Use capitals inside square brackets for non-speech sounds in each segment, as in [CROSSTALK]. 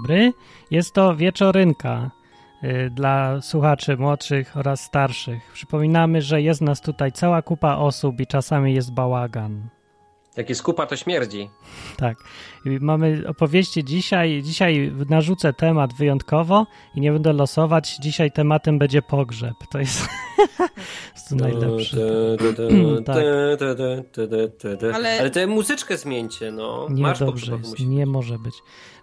dobry. Jest to wieczorynka y, dla słuchaczy młodszych oraz starszych. Przypominamy, że jest nas tutaj cała kupa osób i czasami jest bałagan. Jak jest kupa, to śmierdzi. Tak. Mamy opowieści dzisiaj. Dzisiaj narzucę temat wyjątkowo i nie będę losować. Dzisiaj tematem będzie pogrzeb. To jest, [LAUGHS] to najlepsze. Tak. Ale... Ale tę muzyczkę zmieńcie, no. Nie Marsz dobrze jest, nie może być.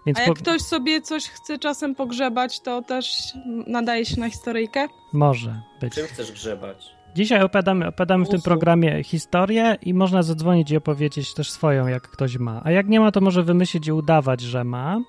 Więc A po... jak ktoś sobie coś chce czasem pogrzebać, to też nadaje się na historyjkę? może być. Czym chcesz grzebać? Dzisiaj opowiadamy, opowiadamy w tym programie historię i można zadzwonić i opowiedzieć też swoją, jak ktoś ma. A jak nie ma, to może wymyślić i udawać, że ma.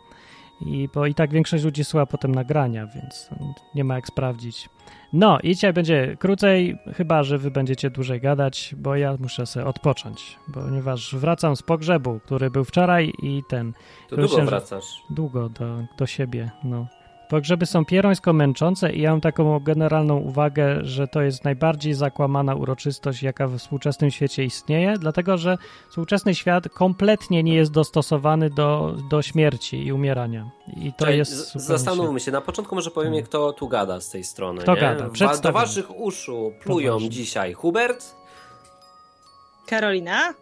I, bo i tak większość ludzi słucha potem nagrania, więc nie ma jak sprawdzić. No i dzisiaj będzie krócej, chyba że wy będziecie dłużej gadać, bo ja muszę sobie odpocząć, ponieważ wracam z pogrzebu, który był wczoraj i ten To długo że- wracasz. długo do, do siebie. No. Pogrzeby są pierońsko męczące i ja mam taką generalną uwagę, że to jest najbardziej zakłamana uroczystość, jaka we współczesnym świecie istnieje, dlatego że współczesny świat kompletnie nie jest dostosowany do, do śmierci i umierania. I to jest. Zastanówmy się. Na początku może powiemy, kto tu gada z tej strony. Kto nie? gada? Do waszych uszu plują Poważnie. dzisiaj Hubert. Karolina?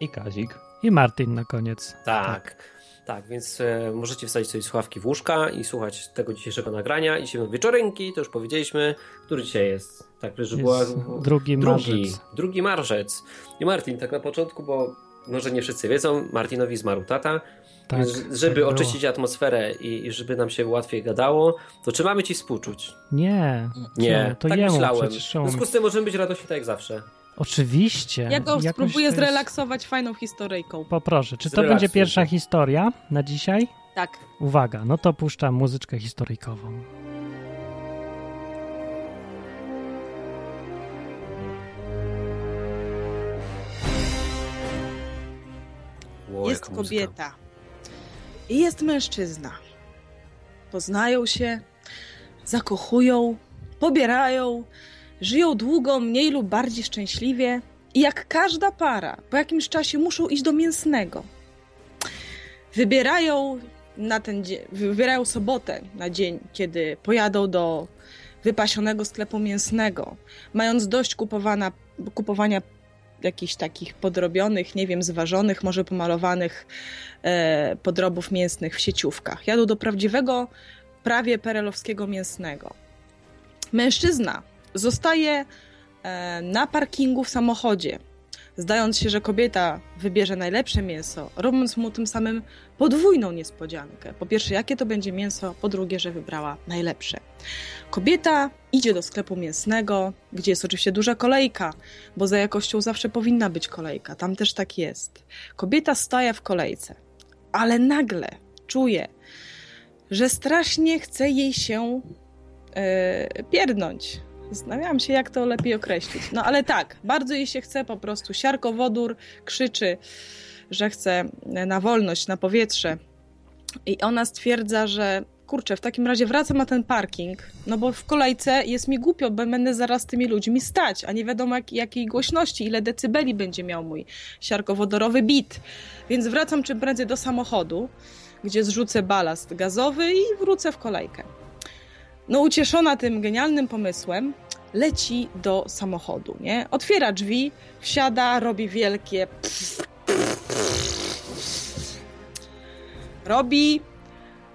I Kazik. I Martin na koniec. Tak. Tak, więc e, możecie wstawić sobie słuchawki w łóżka i słuchać tego dzisiejszego nagrania. I się wieczorynki, to już powiedzieliśmy, który dzisiaj jest. Tak, że była drugi drugi, marzec. drugi marzec. I Martin, tak na początku, bo może nie wszyscy wiedzą, Martinowi zmarł tata. Tak, więc żeby tak oczyścić atmosferę i, i żeby nam się łatwiej gadało, to czy mamy ci współczuć? Nie. Nie? To tak jemu myślałem. W związku z tym możemy być radośni tak jak zawsze. Oczywiście. Ja go Jakoś spróbuję jest- zrelaksować fajną historyjką. Poproszę. Czy to będzie pierwsza historia na dzisiaj? Tak. Uwaga, no to puszczam muzyczkę historyjkową. Ło, jest kobieta i jest mężczyzna. Poznają się, zakochują, pobierają, żyją długo, mniej lub bardziej szczęśliwie i jak każda para, po jakimś czasie muszą iść do mięsnego. Wybierają na ten wybierają sobotę na dzień, kiedy pojadą do wypasionego sklepu mięsnego, mając dość kupowana, kupowania jakichś takich podrobionych, nie wiem, zważonych, może pomalowanych e, podrobów mięsnych w sieciówkach. Jadą do prawdziwego, prawie perelowskiego mięsnego. Mężczyzna zostaje e, na parkingu w samochodzie, zdając się, że kobieta wybierze najlepsze mięso, robiąc mu tym samym podwójną niespodziankę. Po pierwsze, jakie to będzie mięso, po drugie, że wybrała najlepsze. Kobieta idzie do sklepu mięsnego, gdzie jest oczywiście duża kolejka, bo za jakością zawsze powinna być kolejka. Tam też tak jest. Kobieta staje w kolejce, ale nagle czuje, że strasznie chce jej się e, pierdnąć. Zastanawiałam się, jak to lepiej określić. No ale tak, bardzo jej się chce po prostu. Siarkowodór krzyczy, że chce na wolność, na powietrze. I ona stwierdza, że kurczę, w takim razie wracam na ten parking, no bo w kolejce jest mi głupio, bo będę zaraz z tymi ludźmi stać, a nie wiadomo jak, jakiej głośności, ile decybeli będzie miał mój siarkowodorowy bit. Więc wracam czym prędzej do samochodu, gdzie zrzucę balast gazowy i wrócę w kolejkę. No ucieszona tym genialnym pomysłem, leci do samochodu, nie? Otwiera drzwi, wsiada, robi wielkie robi,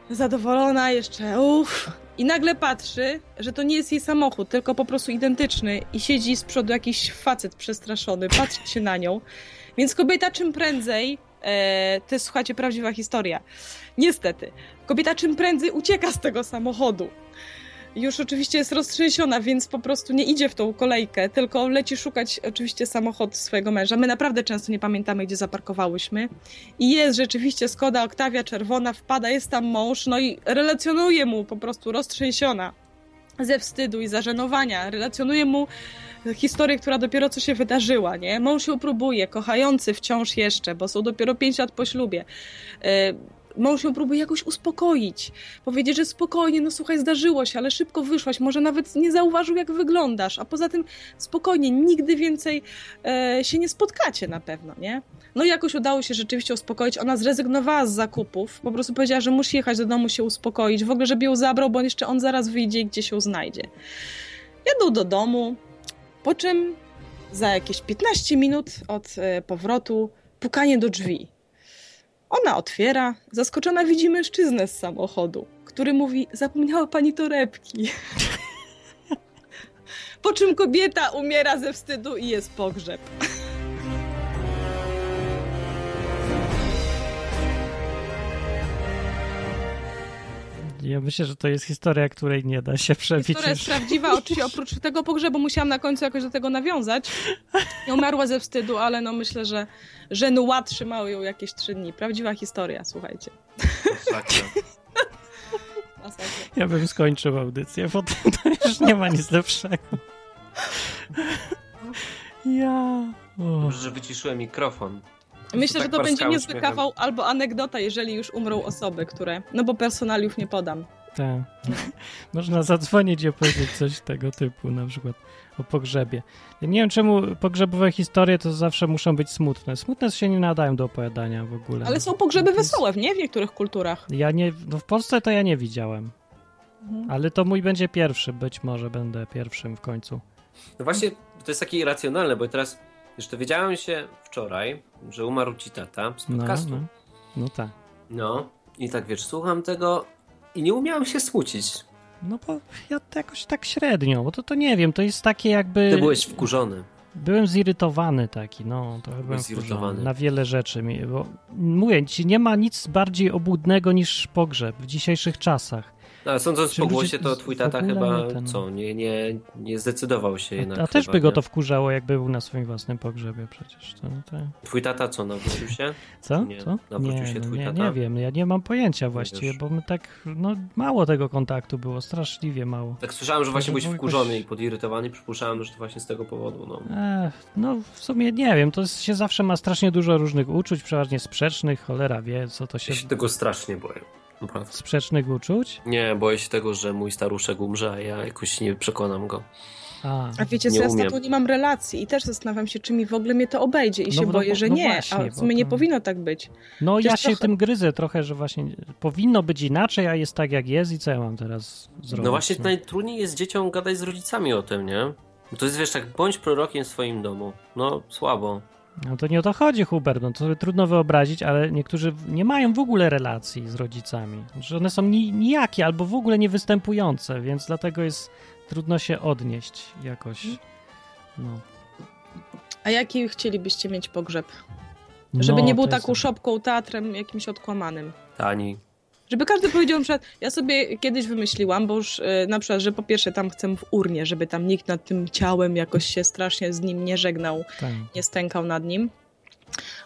zadowolona jeszcze, uff. I nagle patrzy, że to nie jest jej samochód, tylko po prostu identyczny i siedzi z przodu jakiś facet przestraszony, patrzy się na nią. Więc kobieta czym prędzej, e, to jest słuchajcie, prawdziwa historia, niestety, kobieta czym prędzej ucieka z tego samochodu. Już oczywiście jest roztrzęsiona, więc po prostu nie idzie w tą kolejkę, tylko leci szukać oczywiście samochód swojego męża. My naprawdę często nie pamiętamy, gdzie zaparkowałyśmy. I jest rzeczywiście Skoda Oktawia czerwona, wpada, jest tam mąż, no i relacjonuje mu po prostu roztrzęsiona ze wstydu i zażenowania. Relacjonuje mu historię, która dopiero co się wydarzyła, nie? Mąż ją próbuje, kochający wciąż jeszcze, bo są dopiero pięć lat po ślubie. Yy, mąż ją próbuje jakoś uspokoić. Powiedzieć, że spokojnie, no słuchaj, zdarzyło się, ale szybko wyszłaś, może nawet nie zauważył, jak wyglądasz, a poza tym spokojnie, nigdy więcej e, się nie spotkacie na pewno, nie? No i jakoś udało się rzeczywiście uspokoić. Ona zrezygnowała z zakupów, po prostu powiedziała, że musi jechać do domu się uspokoić, w ogóle, żeby ją zabrał, bo jeszcze on zaraz wyjdzie i gdzieś ją znajdzie. Jadą do domu, po czym za jakieś 15 minut od e, powrotu pukanie do drzwi. Ona otwiera, zaskoczona widzi mężczyznę z samochodu, który mówi: Zapomniała pani torebki. [LAUGHS] po czym kobieta umiera ze wstydu i jest pogrzeb. Ja myślę, że to jest historia, której nie da się przebić. Historia jest prawdziwa, oczywiście oprócz tego pogrzebu musiałam na końcu jakoś do tego nawiązać. I umarła ze wstydu, ale no myślę, że żenua trzymały ją jakieś trzy dni. Prawdziwa historia, słuchajcie. Masakra. [LAUGHS] Masakra. Ja bym skończył audycję, bo to, już nie ma nic lepszego. Ja... O. Może, że wyciszyłem mikrofon. Myślę, że tak to będzie niezły śmiechem. kawał albo anegdota, jeżeli już umrą osoby, które. No bo personaliów nie podam. Tak. Można zadzwonić i opowiedzieć coś tego typu, na przykład o pogrzebie. Ja nie wiem, czemu pogrzebowe historie to zawsze muszą być smutne. Smutne się nie nadają do opowiadania w ogóle. Ale są pogrzeby jest- wesołe, w nie? W niektórych kulturach. Ja nie, no w Polsce to ja nie widziałem, Mhm. ale to mój będzie pierwszy, być może będę pierwszym w końcu. No właśnie, to jest takie irracjonalne, bo teraz już dowiedziałem się wczoraj, że umarł ci tata z No, podcastu. no, no tak. No. I tak wiesz, słucham tego i nie umiałem się smucić. No bo ja to jakoś tak średnio, bo to, to nie wiem, to jest takie jakby... Ty byłeś wkurzony. Byłem zirytowany taki, no, trochę byłem zirytowany. na wiele rzeczy, bo mówię ci, nie ma nic bardziej obłudnego niż pogrzeb w dzisiejszych czasach. No, ale sądząc po głosie, to twój tata chyba nie ten- co, nie, nie, nie zdecydował się jednak. A, a też chyba, by go nie? to wkurzało, jakby był na swoim własnym pogrzebie przecież. To, to... Twój tata co, nawrócił się? Co? Nie, Co? nawrócił Nie, się no twój nie, tata? nie wiem, ja nie mam pojęcia właściwie, bo my tak, no mało tego kontaktu było, straszliwie mało. Tak słyszałem, że właśnie byłeś jakoś- wkurzony i podirytowany, przypuszczałem, że to właśnie z tego powodu. No. Ech, no w sumie nie wiem, to jest, się zawsze ma strasznie dużo różnych uczuć, przeważnie sprzecznych, cholera wie, co to się... Ja się tego strasznie boję. Naprawdę. Sprzecznych uczuć? Nie, boję się tego, że mój staruszek umrze, a ja jakoś nie przekonam go. A, A wiecie, Nie co ja z tatą nie mam relacji i też zastanawiam się, czy mi w ogóle mnie to obejdzie i No się no boję, bo- że no nie, właśnie, a w sumie nie to- powinno tak być. No Przecież ja się trochę- tym gryzę trochę, że właśnie powinno być inaczej, a jest tak jak jest i co ja mam teraz zrobić? No właśnie najtrudniej jest dzieciom gadać z rodzicami o tym, nie? To jest wiesz, tak bądź prorokiem w swoim domu. No słabo. No to nie o to chodzi, Hubert, no to sobie trudno wyobrazić, ale niektórzy nie mają w ogóle relacji z rodzicami, że one są ni nijakie albo w ogóle niewystępujące, więc dlatego jest trudno się odnieść jakoś. No. A jaki chcielibyście mieć pogrzeb? Żeby No, nie był to jest- taką szopką, teatrem jakimś odkłamanym. Tani. Żeby każdy powiedział na przykład, ja sobie kiedyś wymyśliłam, bo już e, na przykład, że po pierwsze tam chcę w urnie, żeby tam nikt nad tym ciałem jakoś się strasznie z nim nie żegnał, Tak. nie stękał nad nim.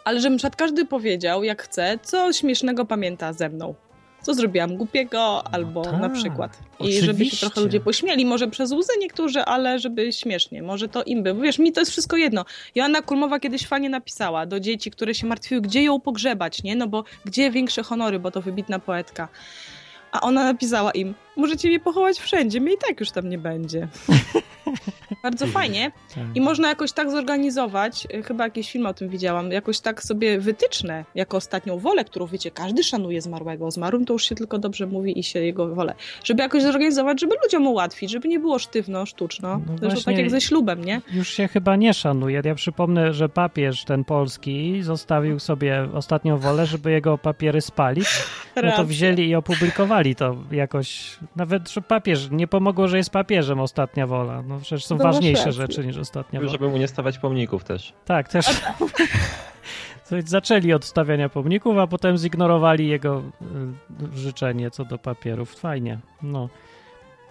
Ale żeby na przykład każdy powiedział, jak chce, co śmiesznego pamięta ze mną. Co zrobiłam głupiego, albo tak, na przykład. I żeby się trochę ludzie pośmieli, może przez łzy niektórzy, ale żeby śmiesznie. Może to im by. Bo Wiesz, mi to jest wszystko jedno. Joanna Kulmowa kiedyś fajnie napisała do dzieci, które się martwiły, gdzie ją pogrzebać, nie? No bo gdzie większe honory, bo to wybitna poetka. A ona napisała im, możecie mnie pochować wszędzie, mnie i tak już tam nie będzie. [LAUGHS] Bardzo fajnie. tak. I można jakoś tak zorganizować, y, chyba jakiś film o tym widziałam, jakoś tak sobie wytyczne jako ostatnią wolę, którą wiecie, każdy szanuje zmarłego. O zmarłym to już się tylko dobrze mówi i się jego wolę. Żeby jakoś zorganizować, żeby ludziom ułatwić, żeby nie było sztywno, sztuczno. No Zresztą tak jak ze ślubem, nie? Już się chyba nie szanuje. Ja przypomnę, że papież ten polski zostawił sobie ostatnią wolę, żeby jego papiery spalić. No to wzięli i opublikowali to jakoś. Nawet, że papież, nie pomogło, że jest papieżem ostatnia wola. No przecież są No ważniejsze rzeczy niż ostatnia wola. Żeby mu nie stawiać pomników też. Tak, też. [LAUGHS] Zaczęli od stawiania pomników, a potem zignorowali jego y, życzenie co do papierów. Fajnie. No.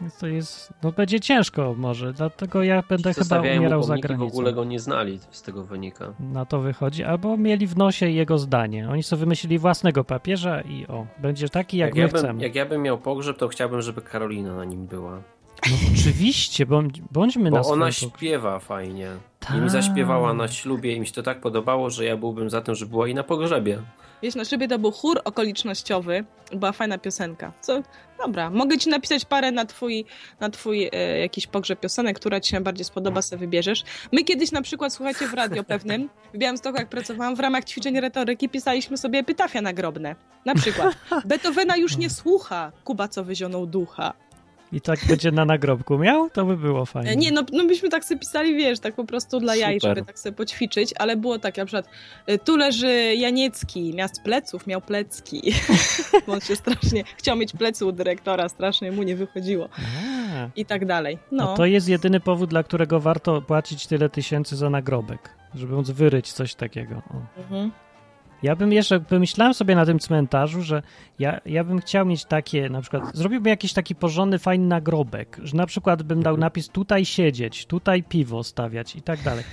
Więc to jest. No będzie ciężko może, dlatego ja będę chyba umierał za pomniki, w granicą. ogóle go nie znali, z tego wynika. Na to wychodzi. Albo mieli w nosie jego zdanie. Oni sobie wymyślili własnego papieża i o, będzie taki jak, my ja bym, chcemy. jak ja bym miał pogrzeb, to chciałbym, żeby Karolina na nim była. No oczywiście, bądź, bądźmy na Bo ona śpiewa fajnie. I mi zaśpiewała na ślubie i mi się to tak podobało, że ja byłbym za tym, żeby była i na pogrzebie. Wiesz, na szybie to był chór okolicznościowy. Była fajna piosenka. Co? Dobra, mogę ci napisać parę na twój, na twój e, jakiś pogrzeb piosenek, która ci się bardziej spodoba, sobie wybierzesz. My kiedyś na przykład, słuchajcie, w radio pewnym, [LAUGHS] w Białymstoku, jak pracowałam, w ramach ćwiczeń retoryki pisaliśmy sobie epitafia nagrobne. Na przykład, [LAUGHS] Beethovena już nie słucha, Kuba co wyzionął ducha. I tak będzie na nagrobku miał? To by było fajnie. E, Nie, no, no byśmy tak sobie pisali, wiesz, tak po prostu dla jaj, Super. żeby tak sobie poćwiczyć, ale było tak, na przykład y, tu leży Janiecki, miast pleców, miał plecki, [LAUGHS] bo on się strasznie, chciał mieć plecy u dyrektora, strasznie mu nie wychodziło A, i tak dalej. no. No, to jest jedyny powód, dla którego warto płacić tyle tysięcy za nagrobek, żeby móc wyryć coś takiego. O. mhm. Ja bym jeszcze pomyślałem sobie na tym cmentarzu, że ja, ja bym chciał mieć takie, na przykład, zrobiłbym jakiś taki porządny, fajny nagrobek, że na przykład bym dał napis tutaj siedzieć, tutaj piwo stawiać i tak dalej.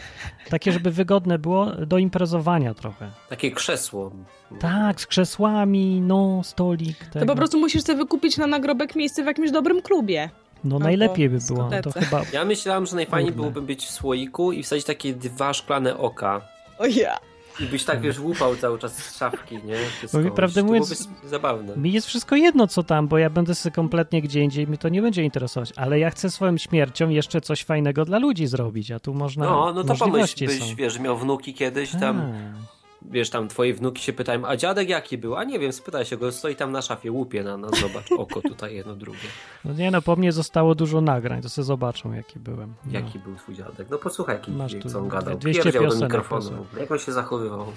Takie, żeby wygodne było do imprezowania trochę. Takie krzesło. Tak, z krzesłami, no, stolik. to Tego. po prostu musisz sobie wykupić na nagrobek miejsce w jakimś dobrym klubie. No albo najlepiej by było, to chyba... Ja myślałem, że najfajniej byłoby być w słoiku i wsadzić takie dwa szklane oka. O ja. I byś tak, wiesz, łupał cały czas z szafki, nie? Wszystko. Bo mi prawdę to mówiąc- zabawne. Mi jest wszystko jedno, co tam, bo ja będę sobie kompletnie gdzie indziej, mi to nie będzie interesować, ale ja chcę swoją śmiercią jeszcze coś fajnego dla ludzi zrobić, a tu można No, no to pomyśl, byś, są. wiesz, miał wnuki kiedyś, tam, A. wiesz, tam twoje wnuki się pytają, a dziadek jaki był? A nie wiem, spytaj się go, stoi tam na szafie, łupie na nas, zobacz, oko tutaj jedno, drugie. No nie no, po mnie zostało dużo nagrań, to sobie zobaczą, jaki byłem. No. Jaki był twój dziadek? No posłuchaj, jaki, Masz tu co on gadał. 200 Pierdział do piosenek, mikrofonu. Jak on się zachowywał? [LAUGHS]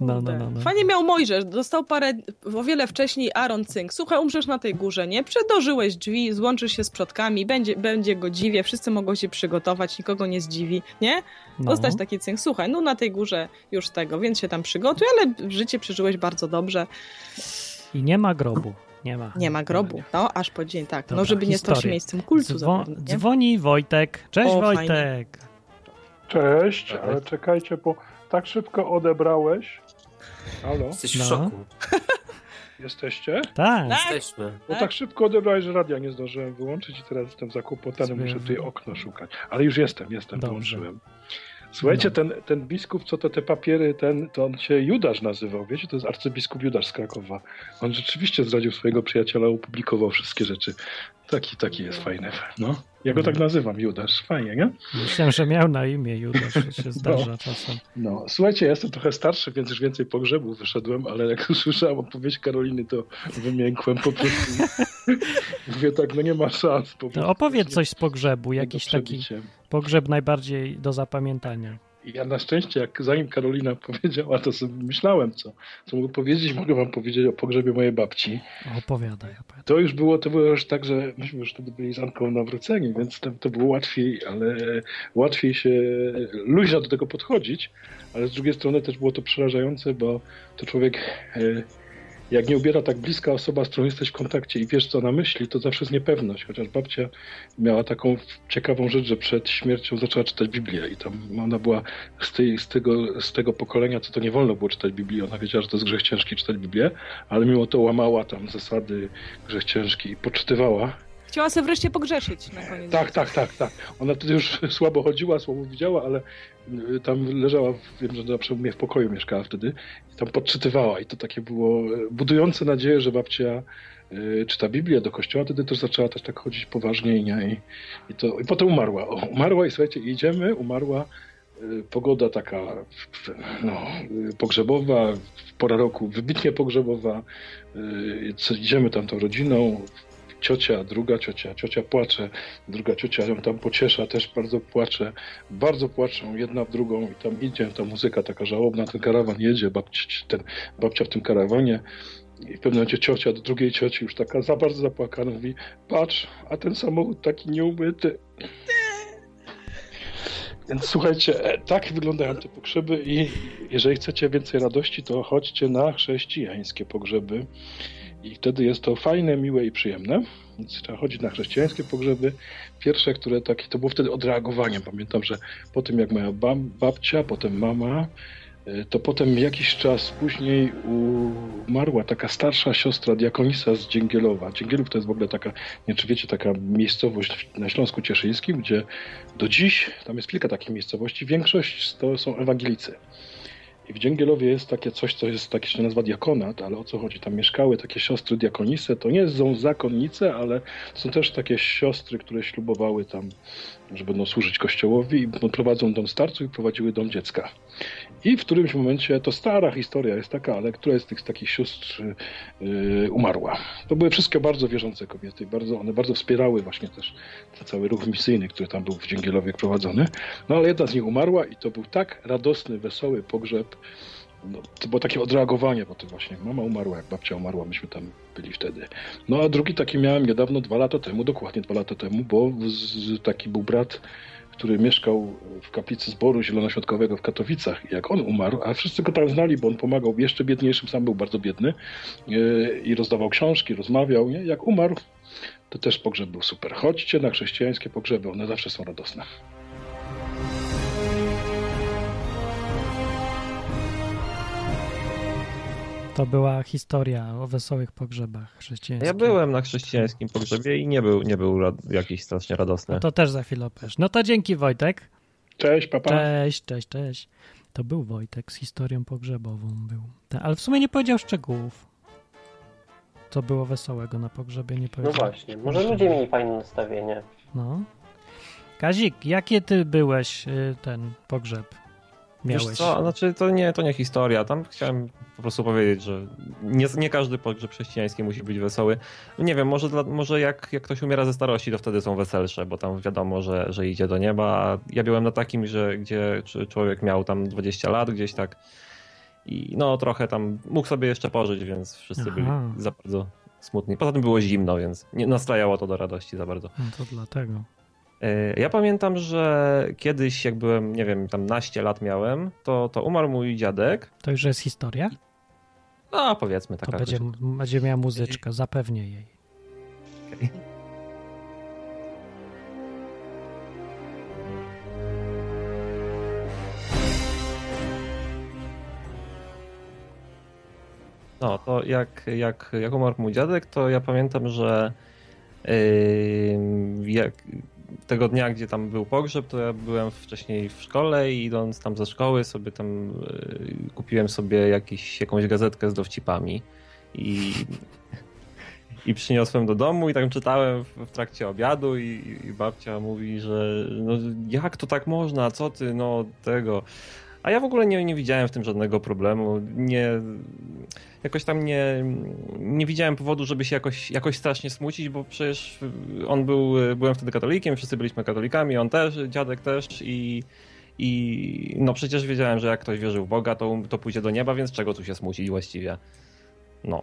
No, no, no, no. Fajnie miał Mojżesz, dostał parę, o wiele wcześniej Aaron Cynk. Słuchaj, umrzesz na tej górze, nie? Przedożyłeś drzwi, złączysz się z przodkami, będzie, będzie godziwie, wszyscy mogą się przygotować, nikogo nie zdziwi, nie? No. Dostać taki cynk. Słuchaj, no na tej górze już tego, więc się tam przygotuj, ale życie przeżyłeś bardzo dobrze. I nie ma grobu. Nie ma. Nie ma grobu. No, aż po dzień, tak. Dobra, no, żeby nie stał się miejscem kultu Dzwo- zapewne, dzwoni Wojtek. Cześć O, Wojtek. Cześć, Cześć. ale czekajcie, bo tak szybko odebrałeś. Halo, Jesteś No. w szoku. [LAUGHS] jesteście? Tak. Tak. Jesteśmy. Bo Tak? tak szybko odebrałeś, że radia nie zdążyłem wyłączyć i teraz jestem zakłopotany, muszę tutaj okno szukać. Ale już jestem, jestem, Dobrze. wyłączyłem. Słuchajcie, No. ten, ten biskup, co to te papiery, ten, to on się Judasz nazywał, wiecie, to jest arcybiskup Judasz z Krakowa. On rzeczywiście zdradził swojego przyjaciela, opublikował wszystkie rzeczy. Taki, taki jest fajny, no. Ja go tak nazywam, Judasz, fajnie, nie? Myślałem, że miał na imię Judasz, to się [LAUGHS] zdarza czasem. No, słuchajcie, ja jestem trochę starszy, więc już więcej pogrzebów wyszedłem, ale jak [LAUGHS] usłyszałem opowieść Karoliny, to wymiękłem po prostu. [LAUGHS] Mówię tak, no nie ma szans. Po. To opowiedz coś z pogrzebu, jakiś taki pogrzeb najbardziej do zapamiętania. Ja na szczęście, jak zanim Karolina [LAUGHS] powiedziała, to sobie myślałem, co, co mogę powiedzieć. Mogę wam powiedzieć o pogrzebie mojej babci. Opowiadaj, opowiadaj. To już było, to było już tak, że myśmy już wtedy byli z Anką nawróceni, więc to, to było łatwiej, ale łatwiej się luźno do tego podchodzić, ale z drugiej strony też było to przerażające, bo to człowiek, e, jak nie ubiera tak bliska osoba, z którą jesteś w kontakcie i wiesz, co ona myśli, to zawsze jest niepewność, chociaż babcia miała taką ciekawą rzecz, że przed śmiercią zaczęła czytać Biblię i tam ona była z, tej, z, tego, z tego pokolenia, co to nie wolno było czytać Biblii, ona wiedziała, że to jest grzech ciężki czytać Biblię, ale mimo to łamała tam zasady grzech ciężki i poczytywała. Chciała sobie wreszcie pogrzeszyć na koniec. Tak, tak, tak, tak. Ona wtedy już [LAUGHS] słabo chodziła, słabo widziała, ale y, tam leżała, wiem, że na przykład mnie w pokoju mieszkała wtedy i tam podczytywała i to takie było y, budujące nadzieję, że babcia y, czyta Biblię do kościoła, wtedy też zaczęła też tak chodzić poważniej nie? I, i, to, i potem umarła. O, umarła i słuchajcie, idziemy, umarła pogoda taka no, pogrzebowa, pora roku wybitnie pogrzebowa, idziemy tam tą rodziną, ciocia, druga ciocia, ciocia płacze, druga ciocia ją tam pociesza, też bardzo płacze, bardzo płaczą jedna w drugą i tam idzie ta muzyka taka żałobna, ten karawan jedzie, babcia, ten, babcia w tym karawanie i w pewnym momencie ciocia do drugiej cioci już taka za bardzo zapłakana mówi, patrz, a ten samochód taki nieumyty. Więc słuchajcie, e, tak wyglądają te pogrzeby i jeżeli chcecie więcej radości, to chodźcie na chrześcijańskie pogrzeby i wtedy jest to fajne, miłe i przyjemne. Więc trzeba chodzić na chrześcijańskie pogrzeby. Pierwsze, które takie, to było wtedy odreagowanie. Pamiętam, że po tym jak moja bab, babcia, potem mama, y, to potem jakiś czas później umarła taka starsza siostra diakonisa z Dzięgielowa. Dzięgielów to jest w ogóle taka, nie czy wiecie, taka miejscowość na Śląsku Cieszyńskim, gdzie do dziś, tam jest kilka takich miejscowości, większość to są ewangelicy. I w Dzięgielowie jest takie coś, co jest takie się nazywa diakonat, ale o co chodzi? Tam mieszkały takie siostry diakonise. To nie są zakonnice, ale są też takie siostry, które ślubowały tam, że będą służyć kościołowi i prowadzą dom starców i prowadziły dom dziecka. I w którymś momencie, to stara historia jest taka, ale która z tych takich sióstr yy, umarła. To były wszystkie bardzo wierzące kobiety. Bardzo, one bardzo wspierały właśnie też ten cały ruch misyjny, który tam był w Dzięgielowie prowadzony. No ale jedna z nich umarła i to był tak radosny, wesoły pogrzeb, no, to było takie odreagowanie po tym właśnie. Mama umarła, jak babcia umarła, myśmy tam byli wtedy. No a drugi taki miałem niedawno, dwa lata temu, dokładnie dwa lata temu, bo z, taki był brat, który mieszkał w kaplicy zboru zielonoświątkowego w Katowicach. Jak on umarł, a wszyscy go tam znali, bo on pomagał jeszcze biedniejszym, sam był bardzo biedny yy, i rozdawał książki, rozmawiał. Nie? Jak umarł, to też pogrzeb był super. Chodźcie na chrześcijańskie pogrzeby, one zawsze są radosne. To była historia o wesołych pogrzebach chrześcijańskich. Ja byłem na chrześcijańskim pogrzebie i nie był, nie był rad- jakiś strasznie radosny. No to też za chwilę opowiesz. No to dzięki Wojtek. Cześć, papa. Cześć, cześć, cześć. To był Wojtek z historią pogrzebową był. Ale w sumie nie powiedział szczegółów. Co było wesołego na pogrzebie, nie No powiedział. właśnie, może ludzie mieli fajne nastawienie. No. Kazik, jakie ty byłeś y, ten pogrzeb? Miałeś. Wiesz co, znaczy to nie, to nie historia. Tam chciałem po prostu powiedzieć, że nie, nie każdy pogrzeb chrześcijański musi być wesoły. Nie wiem, może, dla, może jak, jak ktoś umiera ze starości, to wtedy są weselsze, bo tam wiadomo, że, że idzie do nieba. A ja byłem na takim, że gdzie człowiek miał tam 20 lat gdzieś tak i no trochę tam mógł sobie jeszcze pożyć, więc wszyscy Aha. byli za bardzo smutni. Poza tym było zimno, więc nie nastrajało to do radości za bardzo. No to dlatego. Ja pamiętam, że kiedyś, jak byłem, nie wiem, tam naście lat miałem, to, to umarł mój dziadek. To już jest historia? No, powiedzmy To taka. będzie, będzie miała muzyczka, zapewnię jej. No, to jak, jak, jak umarł mój dziadek, to ja pamiętam, że jak, tego dnia, gdzie tam był pogrzeb, to ja byłem wcześniej w szkole i idąc tam ze szkoły sobie tam yy, kupiłem sobie jakiś, jakąś gazetkę z dowcipami i, i przyniosłem do domu i tak czytałem w, w trakcie obiadu i, i babcia mówi, że no jak to tak można, co ty, no tego... A ja w ogóle nie, nie widziałem w tym żadnego problemu. Nie, jakoś tam nie, nie widziałem powodu, żeby się jakoś, jakoś strasznie smucić, bo przecież on był, byłem wtedy katolikiem, wszyscy byliśmy katolikami, on też, dziadek też i, i no przecież wiedziałem, że jak ktoś wierzył w Boga, to, to pójdzie do nieba, więc czego tu się smucić właściwie? No.